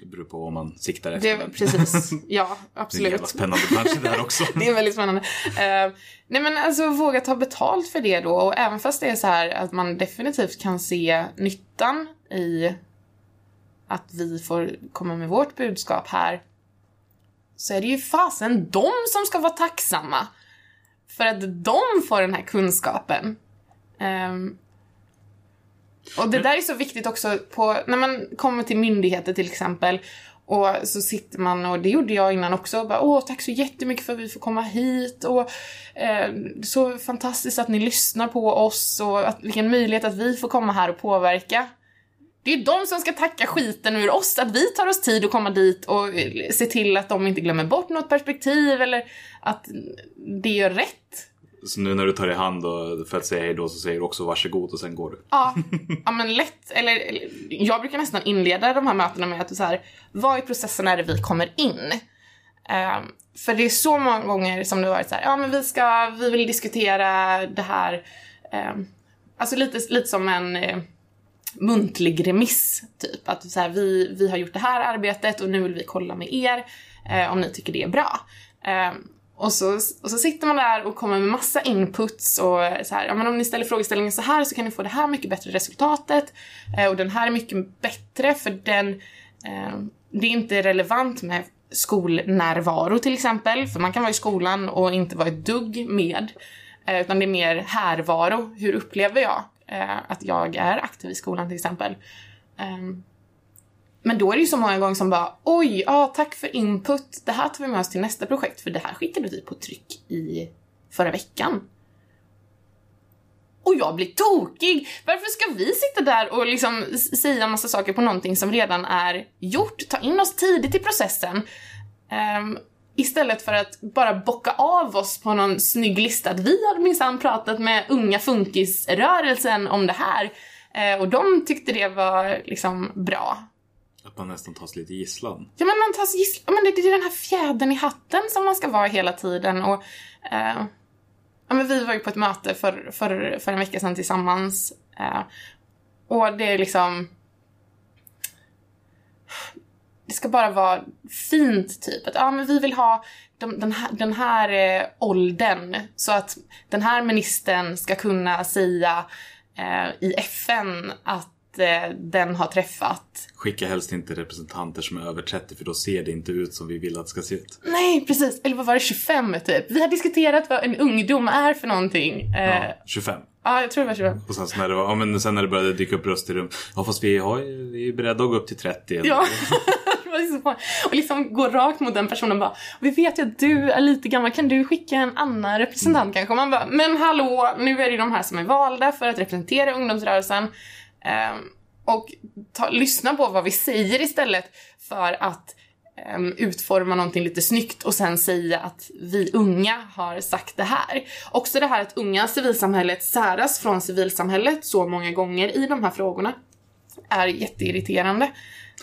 Det beror på vad man siktar efter. Det, precis, ja Det är en absolut. jävla spännande bransch det där också. Det är väldigt spännande. Eh, nej men alltså våga ta betalt för det då och även fast det är så här att man definitivt kan se nyttan i att vi får komma med vårt budskap här så är det ju fasen de som ska vara tacksamma för att de får den här kunskapen. Ehm, och det där är så viktigt också på, när man kommer till myndigheter till exempel och så sitter man, och det gjorde jag innan också, och bara, åh tack så jättemycket för att vi får komma hit och eh, så fantastiskt att ni lyssnar på oss och att, vilken möjlighet att vi får komma här och påverka. Det är ju de som ska tacka skiten ur oss, att vi tar oss tid att komma dit och eh, se till att de inte glömmer bort något perspektiv eller att det gör rätt. Så nu när du tar i hand och för att säga hej då så säger du också varsågod och sen går du. Ja, ja men lätt. Eller, eller jag brukar nästan inleda de här mötena med att så här, vad i processen är det vi kommer in? Ehm, för det är så många gånger som det har varit så här, ja men vi ska, vi vill diskutera det här, ehm, alltså lite, lite som en eh, muntlig remiss, typ. Att så här, vi, vi har gjort det här arbetet och nu vill vi kolla med er eh, om ni tycker det är bra. Eh, och så, och så sitter man där och kommer med massa inputs och så här, ja men om ni ställer frågeställningen så här så kan ni få det här mycket bättre resultatet eh, och den här är mycket bättre för den, eh, det är inte relevant med skolnärvaro till exempel, för man kan vara i skolan och inte vara ett dugg med, eh, utan det är mer härvaro. Hur upplever jag Eh, att jag är aktiv i skolan till exempel? Ehm, men då är det ju så många gånger som bara oj, ja tack för input, det här tar vi med oss till nästa projekt för det här skickade vi på tryck i förra veckan. Och jag blir tokig! Varför ska vi sitta där och liksom säga massa saker på någonting som redan är gjort? Ta in oss tidigt i processen. Ehm, Istället för att bara bocka av oss på någon snygg lista att vi hade minsann pratat med unga funkisrörelsen om det här. Eh, och de tyckte det var liksom bra. Att man nästan tas lite gisslan. Ja men man tas gisslan, men det, det är den här fjädern i hatten som man ska vara hela tiden och eh, ja, men vi var ju på ett möte för, för, för en vecka sedan tillsammans eh, och det är liksom det ska bara vara fint typ. Att ja, men vi vill ha de, den här, den här eh, åldern så att den här ministern ska kunna säga eh, i FN att eh, den har träffat Skicka helst inte representanter som är över 30 för då ser det inte ut som vi vill att det ska se ut. Nej, precis. Eller vad var det, 25 typ? Vi har diskuterat vad en ungdom är för någonting. Ja, Ja, ja 25. jag tror det var 25. Och sen när det, var, ja, men sen när det började dyka upp röster i rum. Ja fast vi, har, vi är beredda att gå upp till 30. eller- Ja. Och liksom går rakt mot den personen och bara Vi vet ju att du är lite gammal, kan du skicka en annan representant kanske? Och man bara, men hallå, nu är det ju de här som är valda för att representera ungdomsrörelsen. Um, och ta, lyssna på vad vi säger istället för att um, utforma någonting lite snyggt och sen säga att vi unga har sagt det här. Också det här att unga civilsamhället säras från civilsamhället så många gånger i de här frågorna är jätteirriterande.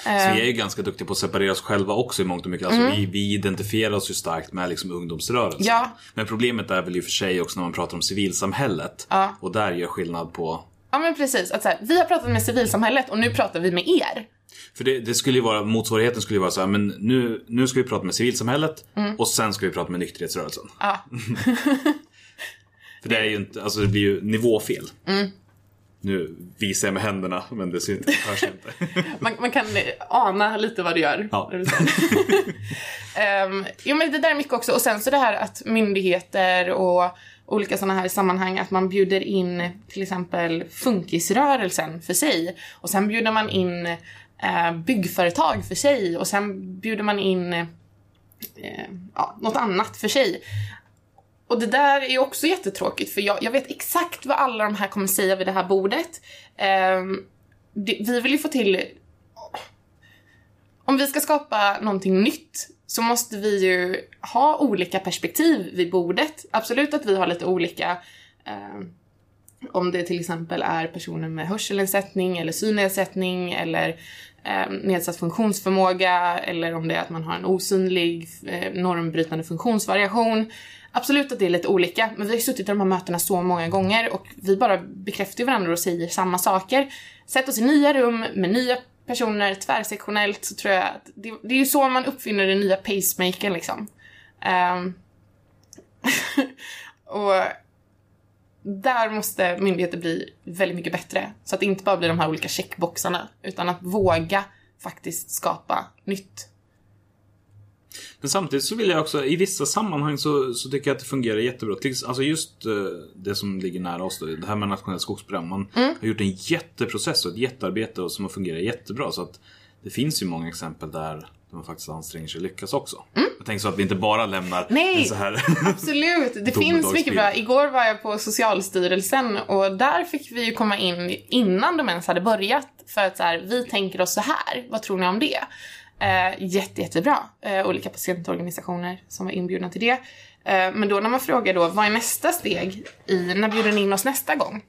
Så vi är ju ganska duktiga på att separera oss själva också i mångt och mycket. Alltså vi, vi identifierar oss ju starkt med liksom ungdomsrörelsen. Ja. Men problemet är väl i och för sig också när man pratar om civilsamhället. Ja. Och där gör skillnad på Ja men precis, att så här, vi har pratat med civilsamhället och nu pratar vi med er. För det, det skulle ju vara, motsvarigheten skulle ju vara så här, men nu, nu ska vi prata med civilsamhället och sen ska vi prata med nykterhetsrörelsen. Ja. För det är ju inte, alltså det blir ju nivåfel. Nu visar jag med händerna men det syns, hörs inte. Man, man kan eh, ana lite vad det gör. Ja. du um, jo men det där är mycket också. Och sen så det här att myndigheter och olika sådana här sammanhang att man bjuder in till exempel funkisrörelsen för sig. Och sen bjuder man in eh, byggföretag för sig. Och sen bjuder man in eh, ja, något annat för sig. Och det där är ju också jättetråkigt för jag, jag vet exakt vad alla de här kommer säga vid det här bordet. Um, det, vi vill ju få till... Om vi ska skapa någonting nytt så måste vi ju ha olika perspektiv vid bordet. Absolut att vi har lite olika um, om det till exempel är personer med hörselnedsättning eller synnedsättning eller eh, nedsatt funktionsförmåga eller om det är att man har en osynlig eh, normbrytande funktionsvariation. Absolut att det är lite olika, men vi har ju suttit i de här mötena så många gånger och vi bara bekräftar ju varandra och säger samma saker. Sätt oss i nya rum med nya personer tvärsektionellt så tror jag att det, det är ju så man uppfinner den nya pacemakern liksom. Um, och där måste myndigheter bli väldigt mycket bättre. Så att det inte bara blir de här olika checkboxarna, utan att våga faktiskt skapa nytt. Men samtidigt så vill jag också, i vissa sammanhang så, så tycker jag att det fungerar jättebra. Alltså just eh, det som ligger nära oss då, det här med nationellt skogsprogram. Man Mm. har gjort en jätteprocess och ett jättearbete och som har fungerat jättebra. Så att det finns ju många exempel där, man faktiskt anstränger sig och lyckas också. Jag tänker så att vi inte bara lämnar Mm. Nej. en så här... Absolut, det finns mycket bra. Igår var jag på Socialstyrelsen och där fick vi ju komma in innan de ens hade börjat för att så här, vi tänker oss så här. vad tror ni om det? Eh, jätte, jättebra. Eh, olika patientorganisationer som var inbjudna till det. Eh, men då när man frågar då, vad är nästa steg i, när bjuder ni in oss nästa gång?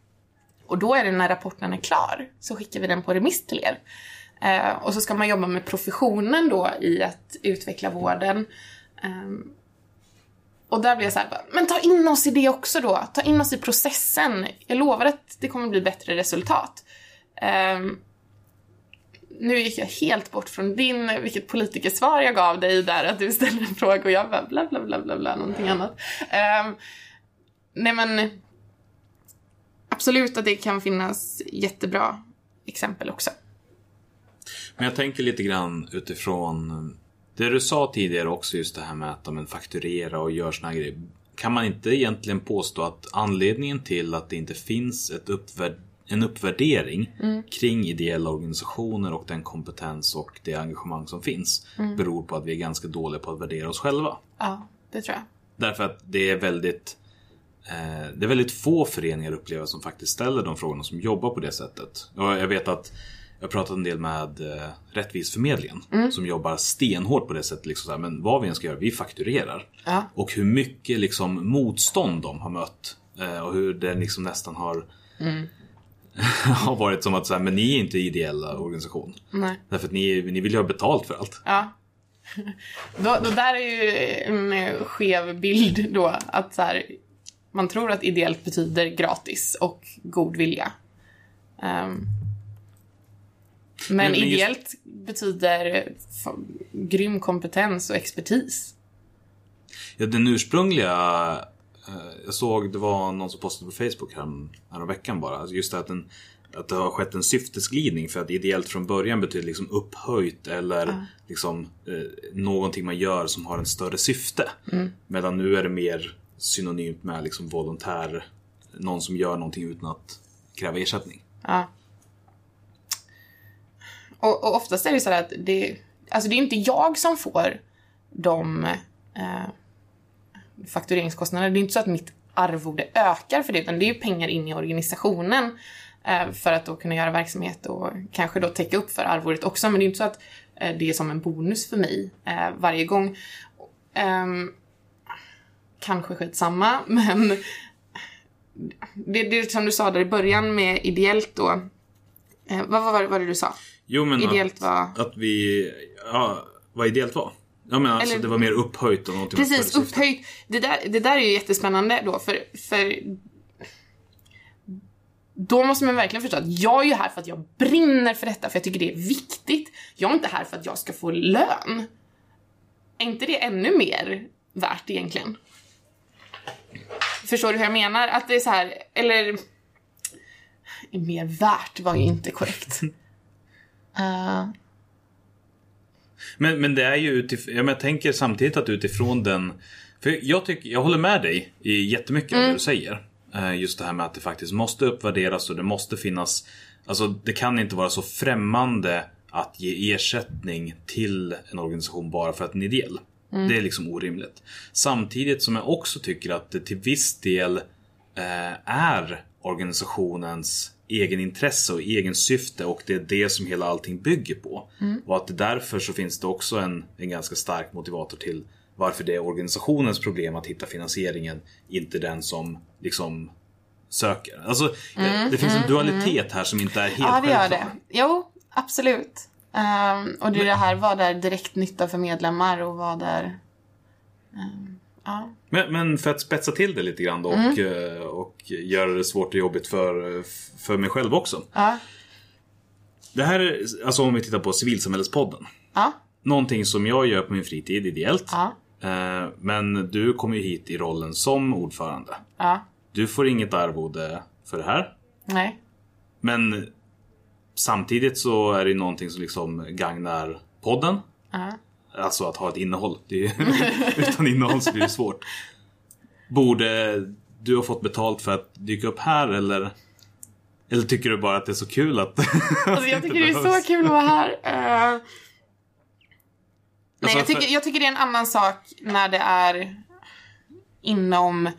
Och då är det när rapporten är klar, så skickar vi den på remiss till er. Eh, och så ska man jobba med professionen då i att utveckla vården. Ehm, och där blir jag så här, men ta in oss i det också då. Ta in oss i processen. Jag lovar att det kommer bli bättre resultat. Ehm, nu gick jag helt bort från din, vilket politikersvar jag gav dig där, att du ställde en fråga och jag bara bla bla bla bla bla, någonting annat. Um, nej men, absolut att det kan finnas jättebra exempel också. Men jag tänker lite grann utifrån det du sa tidigare också, just det här med att men, fakturera och göra såna här grejer. Kan man inte egentligen påstå att anledningen till att det inte finns ett uppvärderat en uppvärdering kring ideella organisationer och den kompetens och det engagemang som finns beror på att vi är ganska dåliga på att värdera oss själva. Ja, det tror jag. Därför att det är väldigt eh, det är väldigt få föreningar upplever som faktiskt ställer de frågorna som jobbar på det sättet. Och jag vet att jag pratat en del med eh, Rättvisförmedlingen som jobbar stenhårt på det sättet. Liksom så här, men vad vi än ska göra, vi fakturerar. Ja. Och hur mycket liksom, motstånd de har mött. Eh, och hur det liksom nästan har, har varit som att så här, men ni är inte ideella organisation. Nej. Därför att ni, ni vill ju ha betalt för allt. Ja. Då, då där är ju en eh, skev bild då. Att så här, man tror att ideellt betyder gratis och god vilja. Ehm, men, men just- ideellt betyder f- grym kompetens och expertis. Ja, den ursprungliga Jag såg det var någon som postade på Facebook här, här veckan bara. Alltså Just att, den, att det har skett en syftesglidning för att ideellt från början betyder liksom upphöjt eller liksom eh, någonting man gör som har en större syfte. Medan nu är det mer synonymt med liksom volontär. Någon som gör någonting utan att kräva ersättning. Ja. Och, och oftast är det så här att det, alltså det är inte jag som får de eh, faktureringskostnaderna. Det är inte så att mitt arvode ökar för det, utan det är ju pengar in i organisationen eh, för att då kunna göra verksamhet och kanske då täcka upp för arvodet också. Men det är inte så att eh, det är som en bonus för mig eh, varje gång. Ehm, kanske skitsamma, men det, det som du sa där i början med ideellt då. Vad var var det du sa? Jo men Ideellt att, var- att vi, ja, vad ideellt var? Ja men alltså Eller- det var mer upphöjt och någonting Precis, upphöjt. Det där, det där är ju jättespännande då, för, för då måste man verkligen förstå att jag är ju här för att jag brinner för detta, för jag tycker det är viktigt. Jag är inte här för att jag ska få lön. Är inte det ännu mer värt egentligen? Förstår du hur jag menar? Att det är så här, eller... Mer värt var ju inte korrekt. Eh, Men, men det är ju utifrån, jag tänker samtidigt att utifrån den För jag tycker, jag håller med dig i jättemycket av det du säger. Eh, Just det här med att det faktiskt måste uppvärderas och det måste finnas Alltså det kan inte vara så främmande att ge ersättning till en organisation bara för att den är ideell. Det är liksom orimligt. Samtidigt som jag också tycker att det till viss del eh, är organisationens egen intresse och egen syfte och det är det som hela allting bygger på. Och att därför så finns det också en, en ganska stark motivator till varför det är organisationens problem att hitta finansieringen, inte den som liksom söker. Alltså, det finns en dualitet här som inte är helt Ja, det gör självklar. det. Jo, absolut. Ehm, och det är det här, vad är direkt nytta för medlemmar och vad är... ehm, ja. Men, men för att spetsa till det lite grann då och, eh, och göra det svårt och jobbigt för, för mig själv också. Ja. Det här är, alltså om vi tittar på Civilsamhällespodden. Ja. Någonting som jag gör på min fritid ideellt. Ja. Eh, Men du kommer ju hit i rollen som ordförande. Ja. Du får inget arvode för det här. Nej. Men samtidigt så är det någonting som liksom gagnar podden. Ja. Alltså att ha ett innehåll. Ju- utan innehåll så blir det svårt. Borde du ha fått betalt för att dyka upp här eller? Eller tycker du bara att det är så kul att... Alltså jag tycker det är så kul att vara här. Eh, Nej, Alltså, jag tycker, för- jag tycker det är en annan sak när det är inom...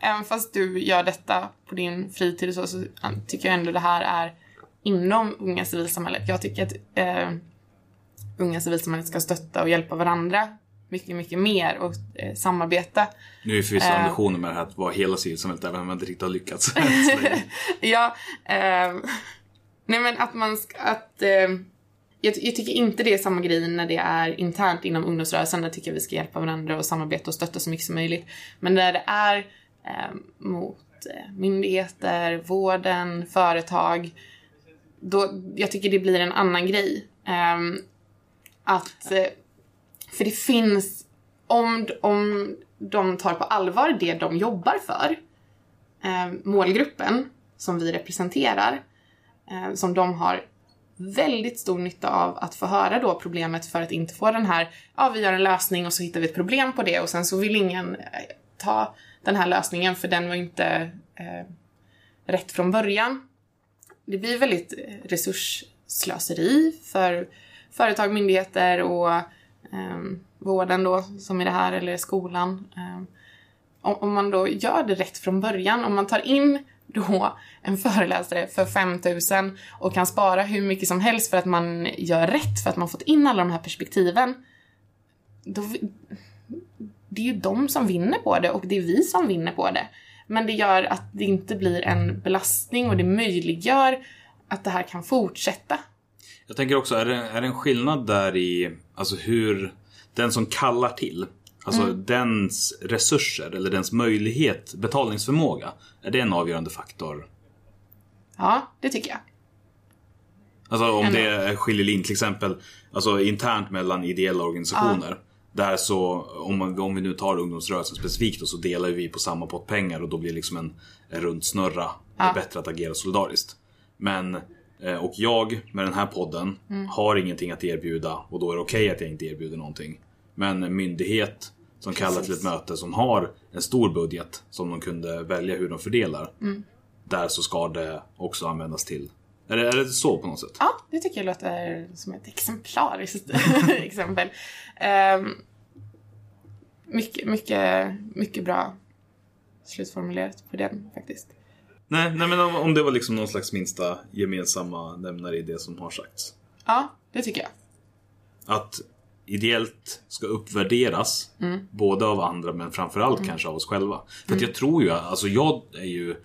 Även fast du gör detta på din fritid och så, så tycker jag ändå det här är inom unga civilsamhället. Jag tycker att eh, unga civilsamhället ska stötta och hjälpa varandra mycket, mycket mer och eh, samarbeta. Nu är förvisso Eh. ambitionen med det här att vara hela civilsamhället även om man inte riktigt har lyckats. ja, eh, nej men att man ska, att eh, jag, jag tycker inte det är samma grej när det är internt inom ungdomsrörelsen. Där tycker jag vi ska hjälpa varandra och samarbeta och stötta så mycket som möjligt. Men när det är eh, mot eh, myndigheter, vården, företag. Då, jag tycker det blir en annan grej. Ehm, att, eh, för det finns, om, om de tar på allvar det de jobbar för, eh, målgruppen som vi representerar, eh, som de har väldigt stor nytta av att få höra då problemet för att inte få den här, ja vi gör en lösning och så hittar vi ett problem på det och sen så vill ingen eh, ta den här lösningen för den var inte eh, rätt från början. Det blir väldigt eh, resursslöseri för företag, myndigheter och eh, vården då, som i det här, eller skolan. Eh, om, om man då gör det rätt från början, om man tar in då en föreläsare för 5000 och kan spara hur mycket som helst för att man gör rätt, för att man fått in alla de här perspektiven. Då, det är ju de som vinner på det och det är vi som vinner på det. Men det gör att det inte blir en belastning och det möjliggör att det här kan fortsätta. Jag tänker också, är det, är det en skillnad där i alltså hur den som kallar till, alltså Mm. dens resurser eller dens möjlighet, betalningsförmåga, är det en avgörande faktor? Ja, det tycker jag. Alltså om Ändå. det är skiljelinje till exempel, alltså internt mellan ideella organisationer. Där så, om, man, om vi nu tar ungdomsrörelsen specifikt då, så delar vi på samma pott pengar och då blir det liksom en, en rund snurra. Det är bättre att agera solidariskt. Men, och jag med den här podden har ingenting att erbjuda och då är det okej att jag inte erbjuder någonting. Men en myndighet som kallar till ett möte som har en stor budget som de kunde välja hur de fördelar. Där så ska det också användas till. Är det, är det så på något sätt? Ja, det tycker jag låter som ett exemplariskt exempel. Um, mycket, mycket, mycket bra slutformulerat på den faktiskt. Nej, nej men om, om det var liksom någon slags minsta gemensamma nämnare i det som har sagts. Ja, det tycker jag. Att ideellt ska uppvärderas, både av andra men framförallt kanske av oss själva. För att jag tror ju, alltså jag är ju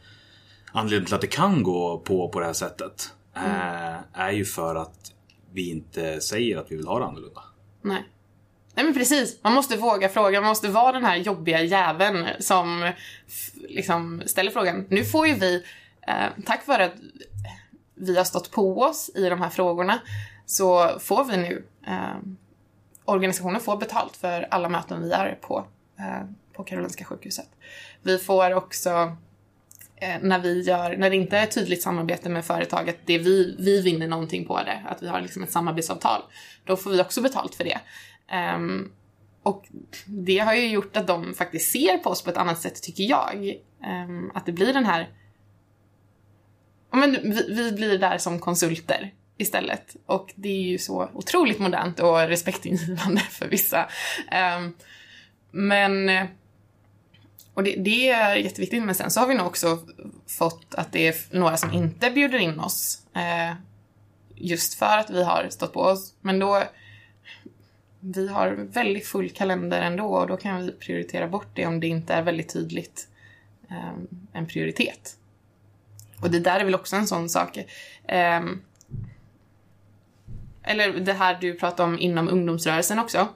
Anledningen till att det kan gå på, på det här sättet eh, är ju för att vi inte säger att vi vill ha det annorlunda. Nej. Nej men precis, man måste våga fråga, man måste vara den här jobbiga jäveln som liksom ställer frågan. Nu får ju vi, eh, tack vare att vi har stått på oss i de här frågorna, så får vi nu, eh, organisationen får betalt för alla möten vi är på, eh, på Karolinska sjukhuset. Vi får också eh, när vi gör, när det inte är ett tydligt samarbete med företaget, det vi, vi vinner någonting på det, att vi har liksom ett samarbetsavtal, då får vi också betalt för det. Um, och det har ju gjort att de faktiskt ser på oss på ett annat sätt, tycker jag. Um, att det blir den här... Men vi, vi blir där som konsulter istället. Och det är ju så otroligt modernt och respektingivande för vissa. Um, men... Och det, det är jätteviktigt, men sen så har vi nog också fått att det är några som inte bjuder in oss. Eh, just för att vi har stått på oss. Men då... Vi har väldigt full kalender ändå och då kan vi prioritera bort det om det inte är väldigt tydligt ehm, en prioritet. Och det där är väl också en sån sak. Ehm, eller det här du pratar om inom ungdomsrörelsen också.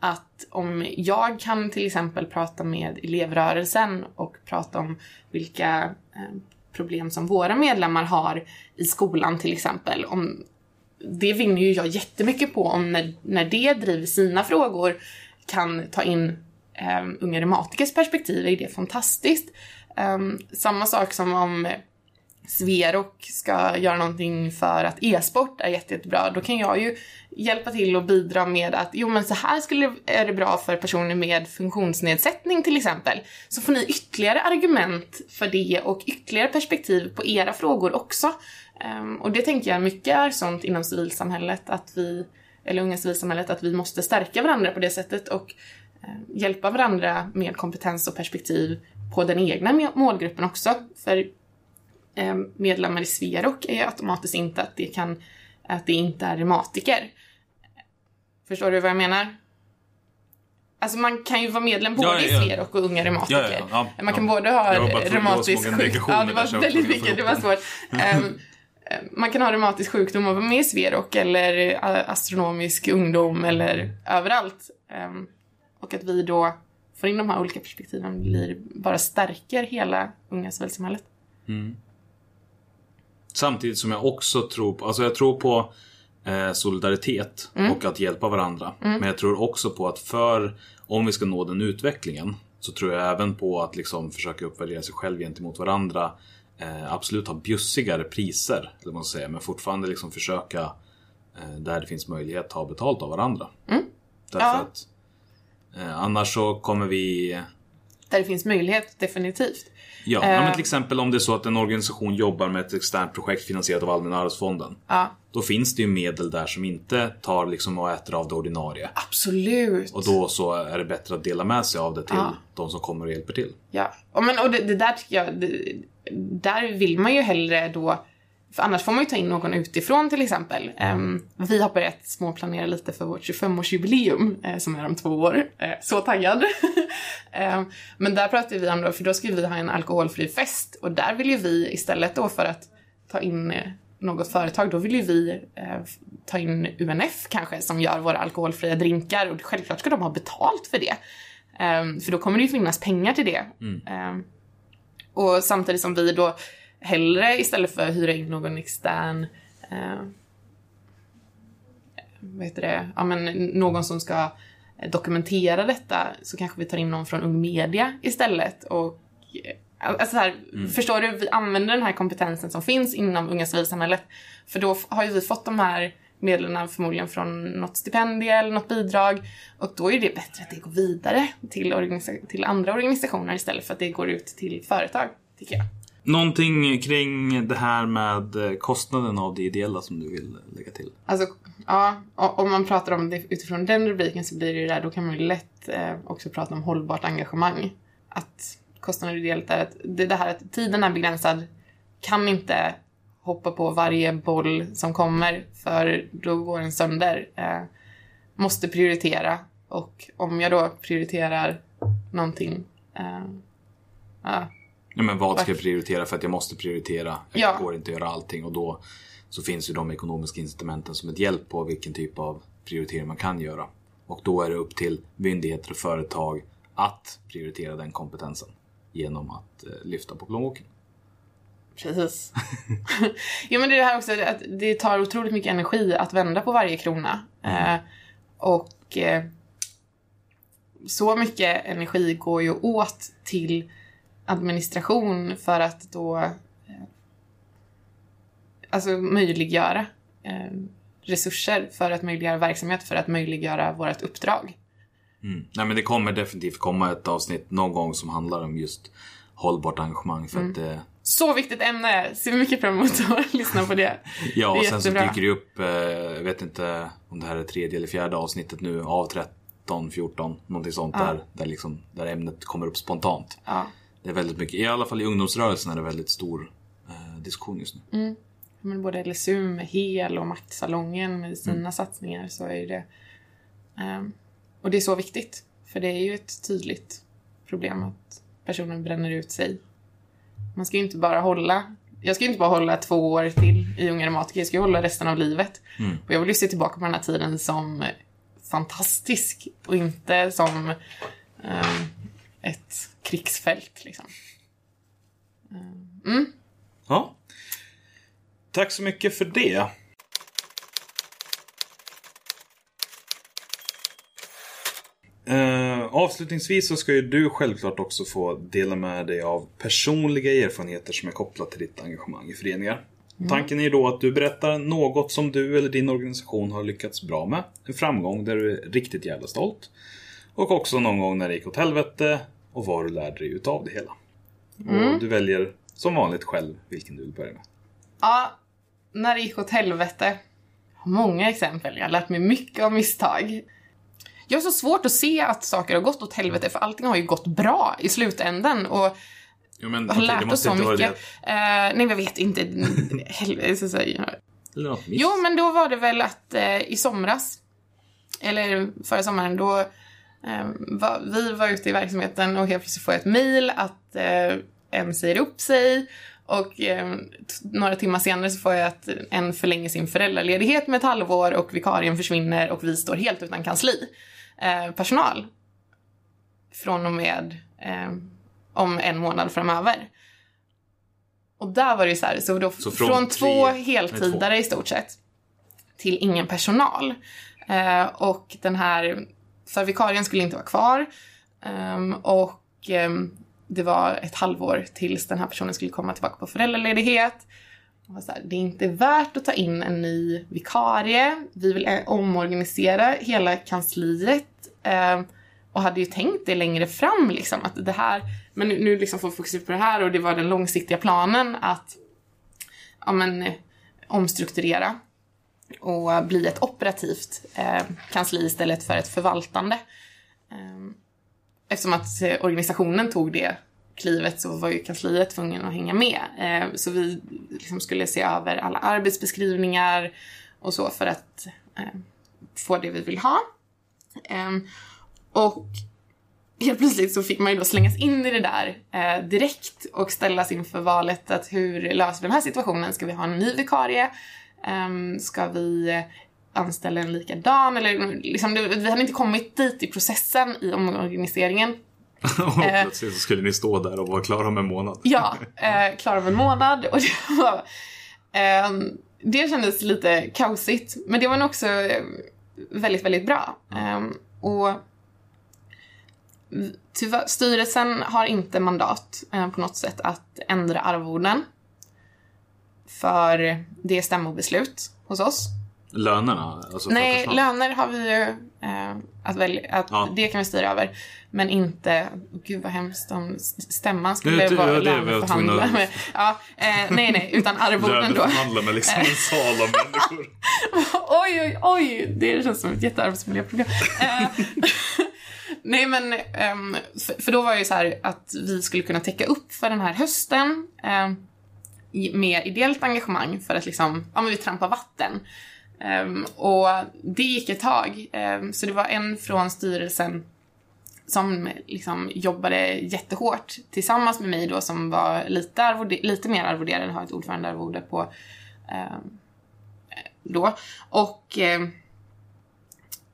Att om jag kan till exempel prata med elevrörelsen och prata om vilka ehm, problem som våra medlemmar har i skolan till exempel. Om, det vinner ju jag jättemycket på om när, när det driver sina frågor kan ta in eh, um, unga reumatikers perspektiv är det fantastiskt. Um, samma sak som om Sverok ska göra någonting för att e-sport är jätte, jättebra, då kan jag ju hjälpa till och bidra med att jo men så här skulle, är det bra för personer med funktionsnedsättning till exempel. Så får ni ytterligare argument för det och ytterligare perspektiv på era frågor också. Ehm, och det tänker jag mycket är sånt inom civilsamhället att vi, eller unga civilsamhället, att vi måste stärka varandra på det sättet och eh, hjälpa varandra med kompetens och perspektiv på den egna målgruppen också. För eh, medlemmar i Sverok är automatiskt inte att det kan, att det inte är reumatiker. Förstår du vad jag menar? Alltså man kan ju vara medlem både Ja, ja, ja. i Sverok och unga reumatiker. Man kan både ha reumatisk sjukdom. Ja, det var väldigt mycket, det var svårt. Ehm, eh, man kan ha reumatisk sjukdom och vara med i Sverok eller eh, astronomisk ungdom eller överallt. Ehm, och att vi då får in de här olika perspektiven blir, bara stärker hela unga civilsamhället. Samtidigt som jag också tror på, alltså jag tror på eh, solidaritet Mm. och att hjälpa varandra. Men jag tror också på att för, om vi ska nå den utvecklingen, så tror jag även på att liksom försöka uppvärdera sig själv gentemot varandra. Eh, absolut ha bjussigare priser, eller man säga, men fortfarande liksom försöka eh, där det finns möjlighet ta betalt av varandra. Därför Mm. Ja. att eh, annars så kommer vi Där det finns möjlighet, definitivt. Ja, ja, men till exempel om det är så att en organisation jobbar med ett externt projekt finansierat av Allmänna arvsfonden. Ja, Då finns det ju medel där som inte tar liksom och äter av det ordinarie. absolut. Och då så är det bättre att dela med sig av det till Ja. de som kommer och hjälper till. Ja, och, men, och det, det där tycker jag, det, där vill man ju hellre då, för annars får man ju ta in någon utifrån till exempel. Ehm, vi har börjat småplanera lite för vårt 25-årsjubileum eh, som är om två år. Eh, så taggad! Ehm, men där pratar vi om då, för då ska vi ha en alkoholfri fest och där vill ju vi istället då för att ta in eh, något företag, då vill ju vi ta in UNF kanske som gör våra alkoholfria drinkar och självklart ska de ha betalt för det. Ehm, för då kommer det ju finnas pengar till det. Ehm, och samtidigt som vi då hellre istället för att hyra in någon extern eh, vad heter det, ja men någon som ska dokumentera detta så kanske vi tar in någon från Ung Media istället och eh, Alltså här, Förstår du? Vi använder den här kompetensen som finns inom unga civilsamhället. För då har ju vi fått de här medlen förmodligen från något stipendium eller något bidrag. Och då är det bättre att det går vidare till, till andra organisationer istället för att det går ut till företag, tycker jag. Någonting kring det här med eh, kostnaden av det ideella som du vill lägga till? Alltså, ja, om man pratar om det utifrån den rubriken så blir det ju där, då kan man ju lätt eh, också prata om hållbart engagemang. Att kostnaden ideellt är att det, det här att tiden är begränsad, kan inte hoppa på varje boll som kommer för då går den sönder. Eh, måste prioritera och om jag då prioriterar någonting eh, ja, Ja, men vad ska jag prioritera för att jag måste prioritera? Jag Ja. går inte att göra allting och då så finns ju de ekonomiska incitamenten som ett hjälp på vilken typ av prioritering man kan göra. Och då är det upp till myndigheter och företag att prioritera den kompetensen genom att eh, lyfta på plånboken. Precis. ja men det är det här också att det tar otroligt mycket energi att vända på varje krona. Eh, och eh, så mycket energi går ju åt till administration för att då eh, alltså möjliggöra resurser för att möjliggöra verksamhet, för att möjliggöra vårt uppdrag. Mm. Nej men det kommer definitivt komma ett avsnitt någon gång som handlar om just hållbart engagemang för att eh, Så viktigt ämne! Ser mycket fram emot att lyssna på det. Ja, Det och sen så jättebra. dyker det upp, eh, jag vet inte om det här är tredje eller fjärde avsnittet nu av 13, 14, någonting sånt där, där, liksom, där ämnet kommer upp spontant. Ja. Det är väldigt mycket, i alla fall i ungdomsrörelsen är det väldigt stor eh, diskussion just nu. men både LSU med HEL och Maktsalongen med sina satsningar så är det... ehm, och det är så viktigt. För det är ju ett tydligt problem att personen bränner ut sig. Man ska ju inte bara hålla... Jag ska ju inte bara hålla två år till i Unga Reumatiker, jag ska ju hålla resten av livet. Och jag vill ju se tillbaka på den här tiden som fantastisk och inte som ehm, ett krigsfält liksom. Ja. Tack så mycket för det. Eh, avslutningsvis så ska ju du självklart också få dela med dig av personliga erfarenheter som är kopplat till ditt engagemang i föreningar. Tanken är ju då att du berättar något som du eller din organisation har lyckats bra med. En framgång där du är riktigt jävla stolt. Och också någon gång när det gick åt helvete och vad du lärde dig utav det hela. Och du väljer som vanligt själv vilken du vill börja med. Ja, när det gick åt helvete. Många exempel. Jag har lärt mig mycket av misstag. Jag har så svårt att se att saker har gått åt helvete för allting har ju gått bra i slutändan och Jo, men har det lärt oss så mycket. Eh, nej, jag vet inte. Eller något miss. Jo, men då var det väl att eh, i somras, eller förra sommaren, då eh, var, vi var ute i verksamheten och helt plötsligt får jag ett mail att eh, en säger upp sig och eh, några timmar senare så får jag att en förlänger sin föräldraledighet med ett halvår och vikarien försvinner och vi står helt utan kansli. Eh, personal. Från och med eh, om en månad framöver. Och där var det ju så här, så, då, Så från, från två tre- heltidare nej, i stort sett till ingen personal. Eh, och den här, för vikarien skulle inte vara kvar. Ehm, och ehm, det var ett halvår tills den här personen skulle komma tillbaka på föräldraledighet. Var så här, det är inte värt att ta in en ny vikarie. Vi vill eh, omorganisera hela kansliet. Eh, och hade ju tänkt det längre fram liksom att det här, men nu, nu liksom får vi fokusera på det här och det var den långsiktiga planen att ja, men, eh, omstrukturera och bli ett operativt eh, kansli istället för ett förvaltande. Eh, eftersom att eh, organisationen tog det klivet så var ju kansliet tvungen att hänga med. Eh, så vi liksom skulle se över alla arbetsbeskrivningar och så för att eh, få det vi vill ha. Eh, och helt plötsligt så fick man ju då slängas in i det där eh, direkt och ställas inför valet att hur löser vi den här situationen? Ska vi ha en ny vikarie? Eh, ska vi anställa en likadan? Eller, liksom, vi hade inte kommit dit i processen i omorganiseringen. Och Eh. plötsligt så skulle ni stå där och vara klara om en månad. Ja, eh, klar om en månad och det var... ehm, det kändes lite kaosigt, men det var nog också eh, väldigt, väldigt bra. Ehm, och tyvärr, styrelsen har inte mandat eh, på något sätt att ändra arvoden. För det är stämmobeslut hos oss. Lönerna? Alltså Nej, löner har vi ju eh, att välja, att Ja. det kan vi styra över. Men inte, gud vad hemskt om stämman skulle Det- det- vara det löneförhandlare. att- med. Ja, eh, nej, nej, utan arvoden då. Löneförhandla med liksom en sal av människor. oj, oj, oj, det känns som ett jättearbetsmiljöproblem. Eh, nej, men ehm, för, då var det ju så här att vi skulle kunna täcka upp för den här hösten i- med ideellt engagemang för att liksom, ja men vi trampar vatten. Um, och det gick ett tag. Um, så det var en från styrelsen som liksom jobbade jättehårt tillsammans med mig då som var lite, arvode, lite mer arvoderad, har ett ordförandearvode på um, då. Och,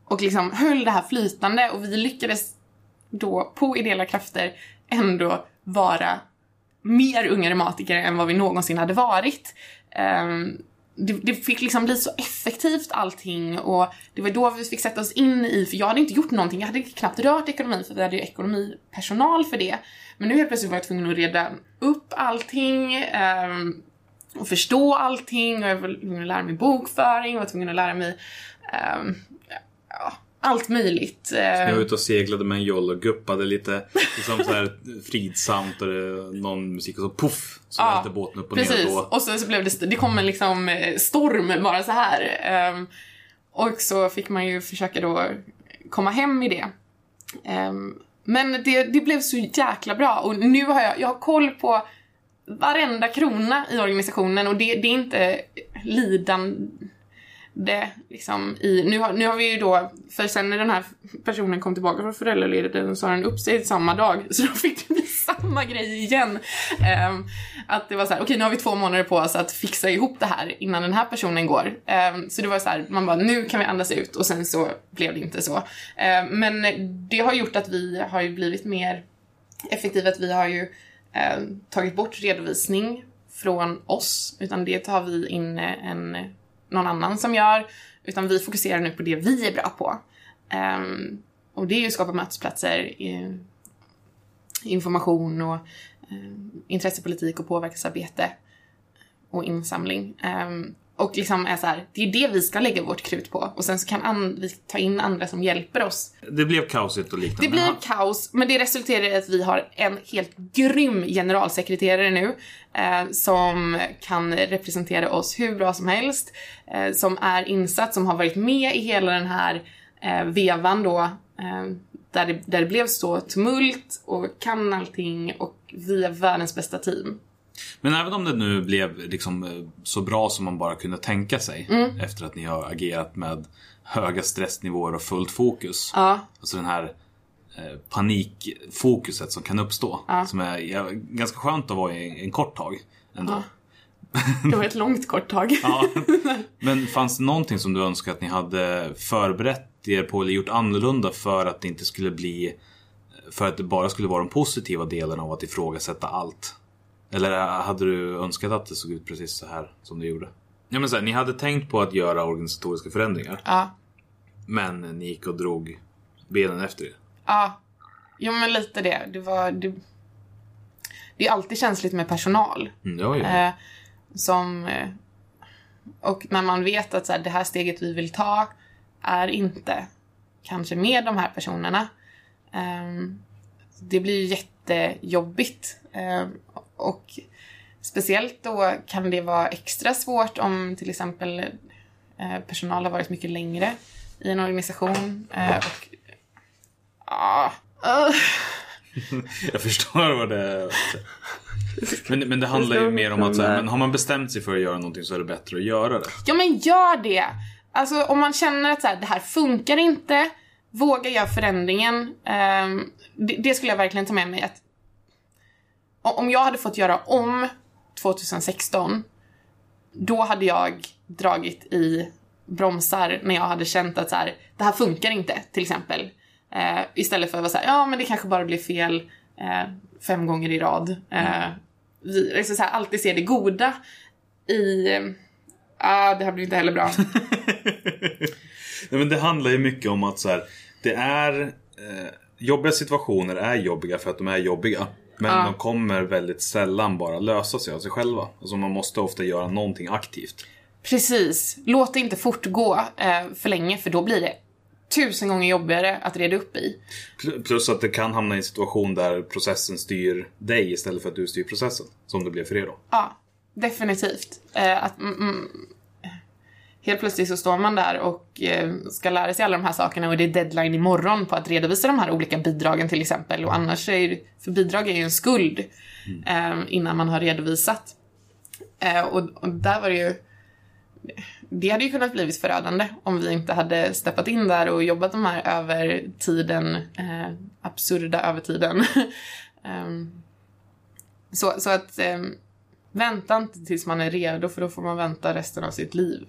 och liksom höll det här flytande och vi lyckades då på ideella krafter ändå vara mer unga reumatiker än vad vi någonsin hade varit. Um, det, det fick liksom bli så effektivt allting och det var då vi fick sätta oss in i, för jag hade inte gjort någonting, jag hade knappt rört ekonomin för vi hade ju ekonomipersonal för det. Men nu helt plötsligt var jag tvungen att reda upp allting eh, och förstå allting och jag var tvungen att lära mig bokföring, jag var tvungen att lära mig eh, allt möjligt. Jag Ehm, var ute och seglade med en jolle och guppade lite liksom så här fridsamt och någon musik och så poff så Ja, välte båten upp och ner Precis, och då. och så, så blev det, det kom en liksom eh, storm bara så här. Ehm, och så fick man ju försöka då komma hem i det. Ehm, men det, det blev så jäkla bra och nu har jag, jag har koll på varenda krona i organisationen och det, det är inte det liksom i, nu har, nu har vi ju då, för sen när den här personen kom tillbaka från föräldraledigheten så har den upp sig samma dag, så då fick det bli samma grej igen. Um, att det var så här, okej nu har vi två månader på oss att fixa ihop det här innan den här personen går. Um, så det var så här, man bara, nu kan vi andas ut och sen så blev det inte så. Um, men det har gjort att vi har ju blivit mer effektiva, att vi har ju tagit bort redovisning från oss, utan det tar vi in en, någon annan som gör, utan vi fokuserar nu på det vi är bra på. Um, och det är ju att skapa mötesplatser, information och ehm, um, intressepolitik och påverkansarbete och insamling. Um, och liksom är så här, det är det vi ska lägga vårt krut på och sen så kan an- vi ta in andra som hjälper oss Det blev kaosigt och liknande. det Ja. kaos, men det resulterar i att vi har en helt grym generalsekreterare nu eh, som kan representera oss hur bra som helst, eh, som är insatt, som har varit med i hela den här eh, vevan då, eh, där, det, där det blev så tumult och kan allting och vi är världens bästa team. Men även om det nu blev liksom eh, så bra som man bara kunde tänka sig Mm. efter att ni har agerat med höga stressnivåer och fullt fokus. Ja, Alltså den här eh, panikfokuset som kan uppstå. Som är ja, ganska skönt att vara i en kort tag. Ändå. det var ett långt kort tag. Ja. Men fanns det någonting som du önskar att ni hade förberett er på eller gjort annorlunda för att det inte skulle bli för att det bara skulle vara de positiva delarna av att ifrågasätta allt? Eller hade du önskat att det såg ut precis så här som det gjorde? Ja men så här, ni hade tänkt på att göra organisatoriska förändringar Ja. men ni gick och drog benen efter er. Ja, jo men lite det. Det var... Det, det är alltid känsligt med personal. Mm, ja, ja. Eh, som... Eh, och när man vet att så här, det här steget vi vill ta är inte kanske med de här personerna. Ehm, det blir ju jättejobbigt. Ehm, och speciellt då kan det vara extra svårt om till exempel eh, personal har varit mycket längre i en organisation. eh, och, ah. Jag förstår vad det är. Men, men det handlar ju mer om att så här, men har man bestämt sig för att göra någonting så är det bättre att göra det. Ja men gör det! Alltså om man känner att så här, det här funkar inte, våga göra förändringen. Ehm, det, det skulle jag verkligen ta med mig att om jag hade fått göra om 2016, då hade jag dragit i bromsar när jag hade känt att så här, det här funkar inte, till exempel. Eh, istället för att vara så här, ja men det kanske bara blir fel eh, fem gånger i rad. Eh, vi, alltså så här, alltid se det goda i... Ah, det här blir inte heller bra. Nej, men det handlar ju mycket om att så här, det är eh, Jobbiga situationer är jobbiga för att de är jobbiga. Men Ja. de kommer väldigt sällan bara lösa sig av sig själva. Alltså man måste ofta göra någonting aktivt. Precis. Låt det inte fortgå eh, för länge för då blir det tusen gånger jobbigare att reda upp i. Pl- Plus att det kan hamna i en situation där processen styr dig istället för att du styr processen. Som det blev för er då. Ja, definitivt. Eh, att, mm, mm, helt plötsligt så står man där och eh, ska lära sig alla de här sakerna och det är deadline imorgon på att redovisa de här olika bidragen till exempel. Och annars är ju, för bidrag är ju en skuld eh, innan man har redovisat. Eh, och, och där var det ju det hade ju kunnat blivit förödande om vi inte hade steppat in där och jobbat de här övertiden, eh, absurda övertiden. Ehm, så, så att ehm, vänta inte tills man är redo för då får man vänta resten av sitt liv.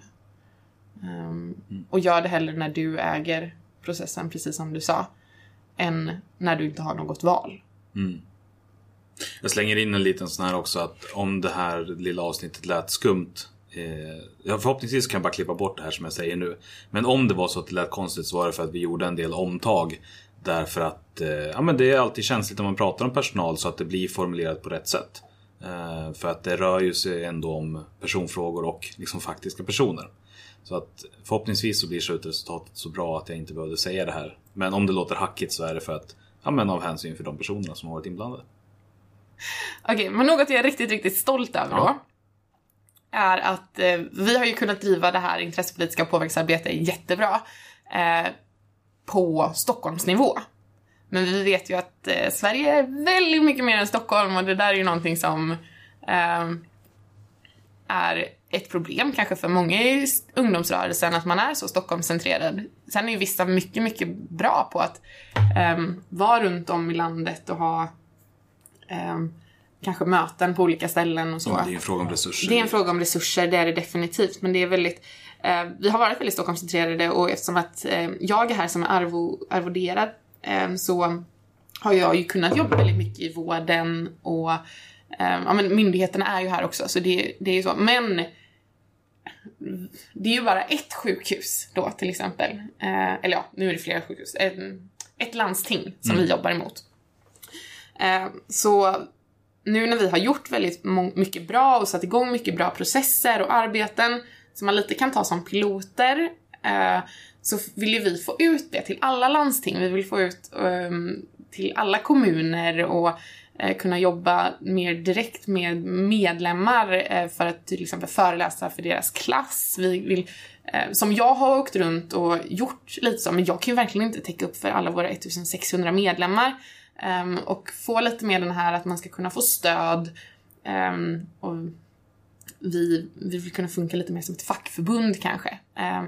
Ehm, Och gör det hellre när du äger processen, precis som du sa, än när du inte har något val. Jag slänger in en liten sån här också att om det här lilla avsnittet lät skumt eh, Förhoppningsvis kan jag bara klippa bort det här som jag säger nu. Men om det var så att det lät konstigt så var det för att vi gjorde en del omtag. Därför att eh, ja, men det är alltid känsligt när man pratar om personal så att det blir formulerat på rätt sätt. Eh, för att det rör ju sig ändå om personfrågor och liksom faktiska personer. Så att förhoppningsvis så blir slutresultatet så bra att jag inte behövde säga det här. Men om det låter hackigt så är det för att, ja men av hänsyn för de personerna som har varit inblandade. Okej, men något jag är riktigt, riktigt stolt över då är att eh, vi har ju kunnat driva det här intressepolitiska påverkansarbetet jättebra eh, på Stockholmsnivå. Men vi vet ju att eh, Sverige är väldigt mycket mer än Stockholm och det där är ju någonting som eh, är ett problem kanske för många i ungdomsrörelsen att man är så Stockholmscentrerad. Sen är ju vissa mycket, mycket bra på att eh, vara runt om i landet och ha ehm, kanske möten på olika ställen och så. Ja, det är en fråga om resurser. Det är en fråga om resurser, det är det definitivt. Men det är väldigt, eh, vi har varit väldigt Stockholmscentrerade och eftersom att eh, jag är här som är arvo, arvoderad eh, så har jag ju kunnat jobba väldigt mycket i vården och ja, men myndigheterna är ju här också så det, det är ju så. Men det är ju bara ett sjukhus då till exempel. Eh, eller ja, nu är det flera sjukhus. Eh, ett landsting som vi jobbar emot. Eh, så nu när vi har gjort väldigt mycket bra och satt igång mycket bra processer och arbeten som man lite kan ta som piloter eh, så vill ju vi få ut det till alla landsting. Vi vill få ut ehm, till alla kommuner och Eh, kunna jobba mer direkt med medlemmar eh, för att till exempel föreläsa för deras klass. Vi vill, eh, som jag har åkt runt och gjort lite så, men jag kan ju verkligen inte täcka upp för alla våra 1600 medlemmar. Ehm, och få lite mer den här att man ska kunna få stöd ehm, och vi, vi vill kunna funka lite mer som ett fackförbund kanske. Ehm,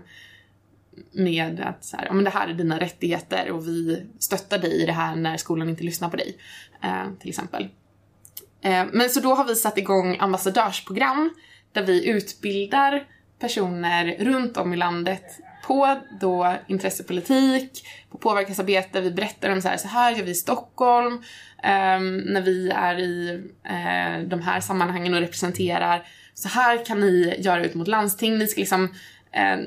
med att så här, ja, men det här är dina rättigheter och vi stöttar dig i det här när skolan inte lyssnar på dig. Eh, till exempel. Eh, men så då har vi satt igång ambassadörsprogram där vi utbildar personer runt om i landet på då intressepolitik, på påverkansarbete. Vi berättar om så här, så här gör vi i Stockholm, eh, när vi är i eh, de här sammanhangen och representerar. Så här kan ni göra ut mot landsting. Ni ska liksom eh,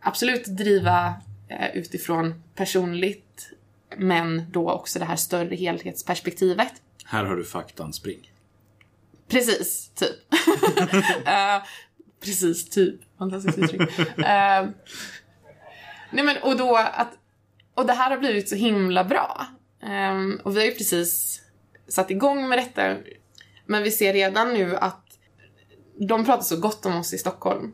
absolut driva eh, utifrån personligt men då också det här större helhetsperspektivet. Här har du faktan, spring. Precis, typ. Eh, precis, typ. Fantastiskt uttryck. Eh, nej men, och då att... Och det här har blivit så himla bra. Ehm, och vi har ju precis satt igång med detta. Men vi ser redan nu att de pratar så gott om oss i Stockholm.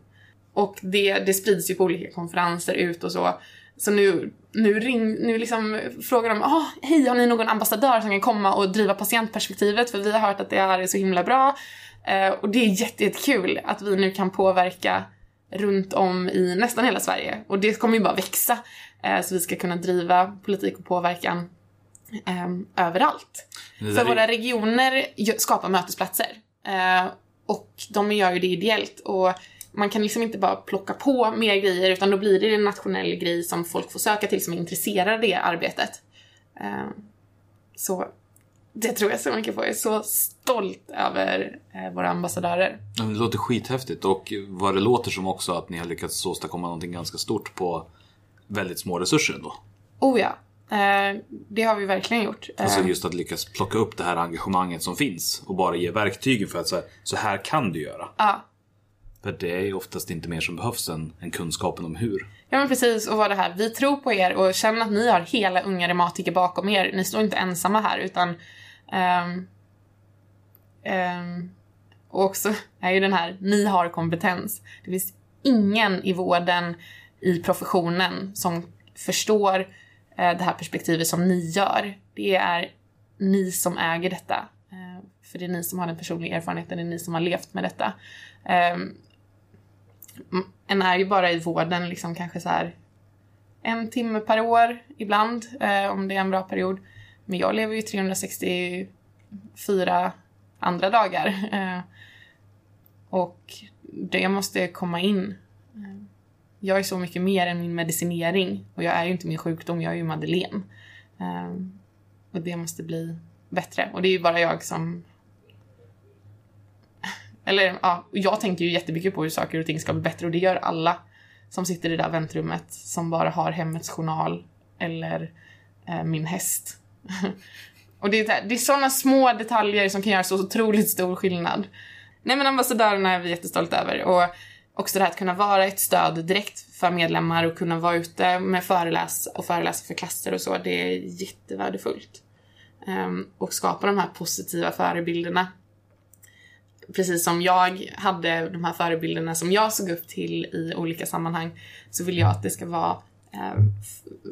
Och det, det sprids ju på olika konferenser ut och så. Så nu, nu, ring, nu liksom frågar de ah, hej har ni någon ambassadör som kan komma och driva patientperspektivet för vi har hört att det här är så himla bra. Eh, och det är jätte, jättekul att vi nu kan påverka runt om i nästan hela Sverige. Och det kommer ju bara växa. Eh, så vi ska kunna driva politik och påverkan eh, överallt. För är- våra regioner skapar mötesplatser. Eh, och de gör ju det ideellt. Och man kan liksom inte bara plocka på mer grejer utan då blir det en nationell grej som folk får söka till som är intresserade av det arbetet. Eh, så det tror jag så mycket på. Jag är så stolt över eh, våra ambassadörer. Det låter skithäftigt och vad det låter som också att ni har lyckats åstadkomma någonting ganska stort på väldigt små resurser ändå. Oh ja, eh, det har vi verkligen gjort. Alltså just att lyckas plocka upp det här engagemanget som finns och bara ge verktygen för att så här, så här kan du göra. ja. För det är ju oftast inte mer som behövs än, än kunskapen om hur. Ja men precis, och vad det här, vi tror på er och känner att ni har hela unga reumatiker bakom er. Ni står inte ensamma här utan... um, um, och också är ju den här, ni har kompetens. Det finns ingen i vården, i professionen, som förstår uh, det här perspektivet som ni gör. Det är ni som äger detta. Uh, för det är ni som har den personliga erfarenheten, det är ni som har levt med detta. Ehm, en är ju bara i vården liksom kanske så här en timme per år ibland, eh, om det är en bra period. Men jag lever ju 364 andra dagar. Eh, och det måste komma in. Eh, jag är så mycket mer än min medicinering. Och jag är ju inte min sjukdom, jag är ju Madeleine. Eh, och det måste bli bättre. Och det är ju bara jag som eller ja, jag tänker ju jättemycket på hur saker och ting ska bli bättre och det gör alla som sitter i det där väntrummet som bara har hemmets journal eller eh, min häst. och det är, det är sådana små detaljer som kan göra så otroligt stor skillnad. Nej men ambassadörerna är vi jättestolta över och också det här att kunna vara ett stöd direkt för medlemmar och kunna vara ute med föreläs och föreläsa för klasser och så, det är jättevärdefullt. Um, ehm, och skapa de här positiva förebilderna precis som jag hade de här förebilderna som jag såg upp till i olika sammanhang så vill jag att det ska vara eh,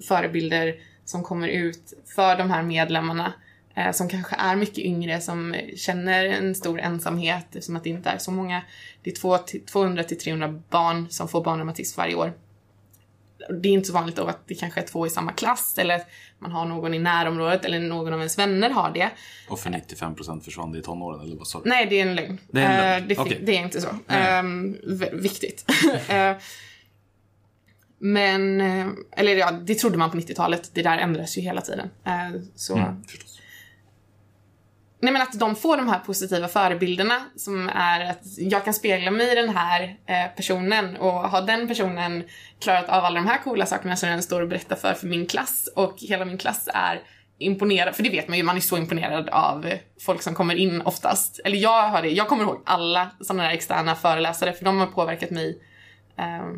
förebilder som kommer ut för de här medlemmarna eh, som kanske är mycket yngre, som känner en stor ensamhet eftersom att det inte är så många. Det är 200 till 300 barn som får barnreumatism varje år. Det är inte så vanligt då att det kanske är två i samma klass eller att man har någon i närområdet eller någon av ens vänner har det. Och för 95% försvann det i tonåren, eller vad sa du? Nej, det är en lögn. Det är en lögn. Eh, det, Okej. det är inte så. Um, viktigt. Eh, men, eh, eller ja, det trodde man på 90-talet. Det där ändras ju hela tiden. Så. Mm. Nej men att de får de här positiva förebilderna som är att jag kan spegla mig i den här eh, personen och har den personen klarat av alla de här coola sakerna som den står och berättar för för min klass och hela min klass är imponerad, för det vet man ju, man är så imponerad av folk som kommer in oftast. Eller jag har det, jag kommer ihåg alla sådana där externa föreläsare för de har påverkat mig eh,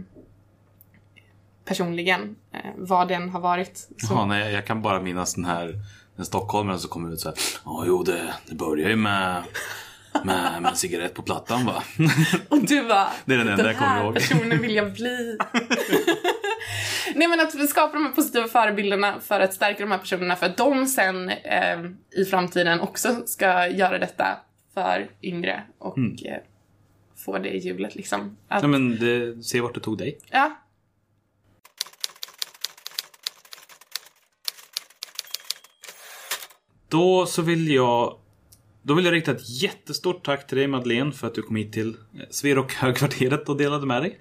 personligen, eh, vad den har varit. Så. Ja, nej, jag kan bara minnas den här den stockholmaren som kom ut så här. Ja, jo, det, det börjar ju med, med, med en cigarett på plattan va. Och du bara, Det är den enda den jag kommer här ihåg." personen vill jag bli. Nej men att vi skapar de här positiva förebilderna för att stärka de här personerna för att de sen eh, i framtiden också ska göra detta för yngre och eh, få det i hjulet liksom. Att, Ja, men det, se vart det tog dig. ja. Då så vill jag då vill jag rikta ett jättestort tack till dig Madeleine för att du kom hit till eh, Sverok högkvarteret och delade med dig.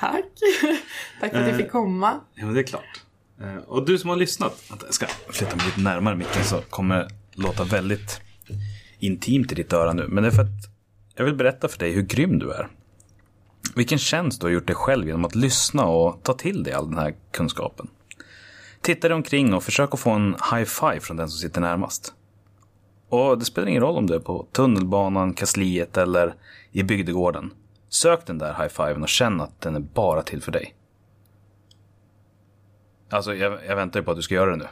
Tack. Tack för att jag fick komma. Ja, men det är klart. Eh, Och du som har lyssnat. Vänta, jag ska flytta mig lite närmare micken så kommer det låta väldigt intimt i ditt öra nu. Men det är för att jag vill berätta för dig hur grym du är. Vilken tjänst du har gjort dig själv genom att lyssna och ta till dig all den här kunskapen. Titta dig omkring och försök att få en high five från den som sitter närmast. Och det spelar ingen roll om du är på tunnelbanan, kansliet eller i bygdegården. Sök den där high-fiven och känn att den är bara till för dig. Alltså, jag, jag väntar ju på att du ska göra det nu.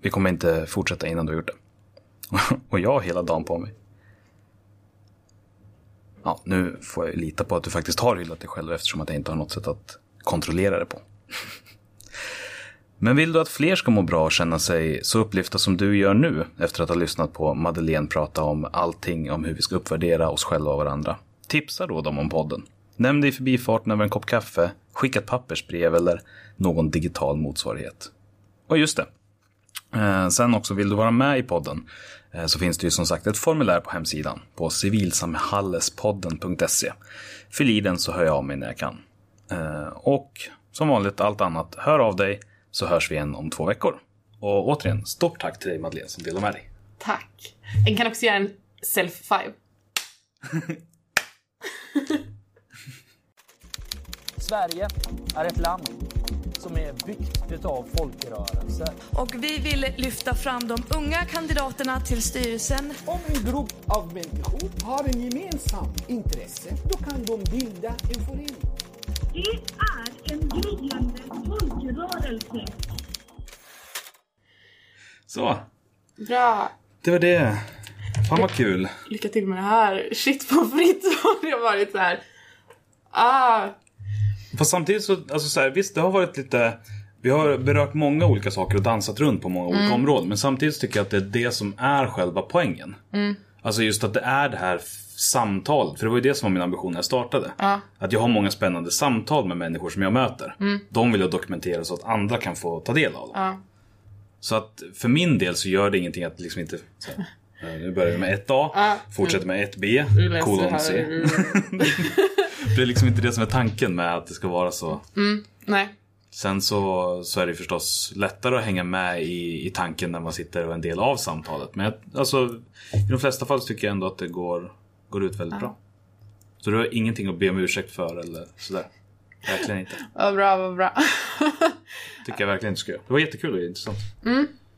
vi kommer inte fortsätta innan du har gjort det. Och jag har hela dagen på mig. Ja, nu får jag lita på att du faktiskt har hyllat dig själv eftersom att jag inte har något sätt att kontrollera det på. Men vill du att fler ska må bra och känna sig så upplyfta som du gör nu efter att ha lyssnat på Madeleine prata om allting om hur vi ska uppvärdera oss själva och varandra? Tipsa då dem om podden. Nämn det i förbifarten över en kopp kaffe, skicka ett pappersbrev eller någon digital motsvarighet. Och just det. Eh, sen också, vill du vara med i podden eh, så finns det ju som sagt ett formulär på hemsidan på civilsamhallespodden.se. Fyll i den så hör jag av mig när jag kan. Eh, och som vanligt, allt annat, hör av dig så hörs vi igen om två veckor. Och återigen, stort tack till dig Madeleine som delade med dig. Tack. Jag kan också göra en self five. Sverige är ett land som är byggt utav folkrörelser. Och vi vill lyfta fram de unga kandidaterna till styrelsen. Om en grupp av människor har en gemensam intresse, då kan de bilda en förening. Det är en gryende folkrörelse. Så, Bra. det var det. Fan vad kul. Lycka till med det här. Shit på fritt har det varit så här. Ah. Fast samtidigt så, alltså så här, visst det har varit lite vi har berört många olika saker och dansat runt på många olika områden. Men samtidigt tycker jag att det är det som är själva poängen. Alltså just att det är det här samtalet. För det var ju det som var min ambition när jag startade. Att jag har många spännande samtal med människor som jag möter. De vill jag dokumentera så att andra kan få ta del av dem. Ja. Så att för min del så gör det ingenting att liksom inte... Här, eh, nu börjar vi med 1A, fortsätter med 1B, Du läser kolon. C. Det är liksom inte det som är tanken med att det ska vara så. Nej. Sen så, så är det förstås lättare att hänga med i, i tanken när man sitter och är en del av samtalet. Men jag- alltså, i de flesta fall tycker jag ändå att det går, går ut väldigt bra. Så du har ingenting att be om ursäkt för eller sådär. Verkligen inte. Vad bra, vad bra. Tycker jag verkligen inte ska göra. Det var jättekul och intressant.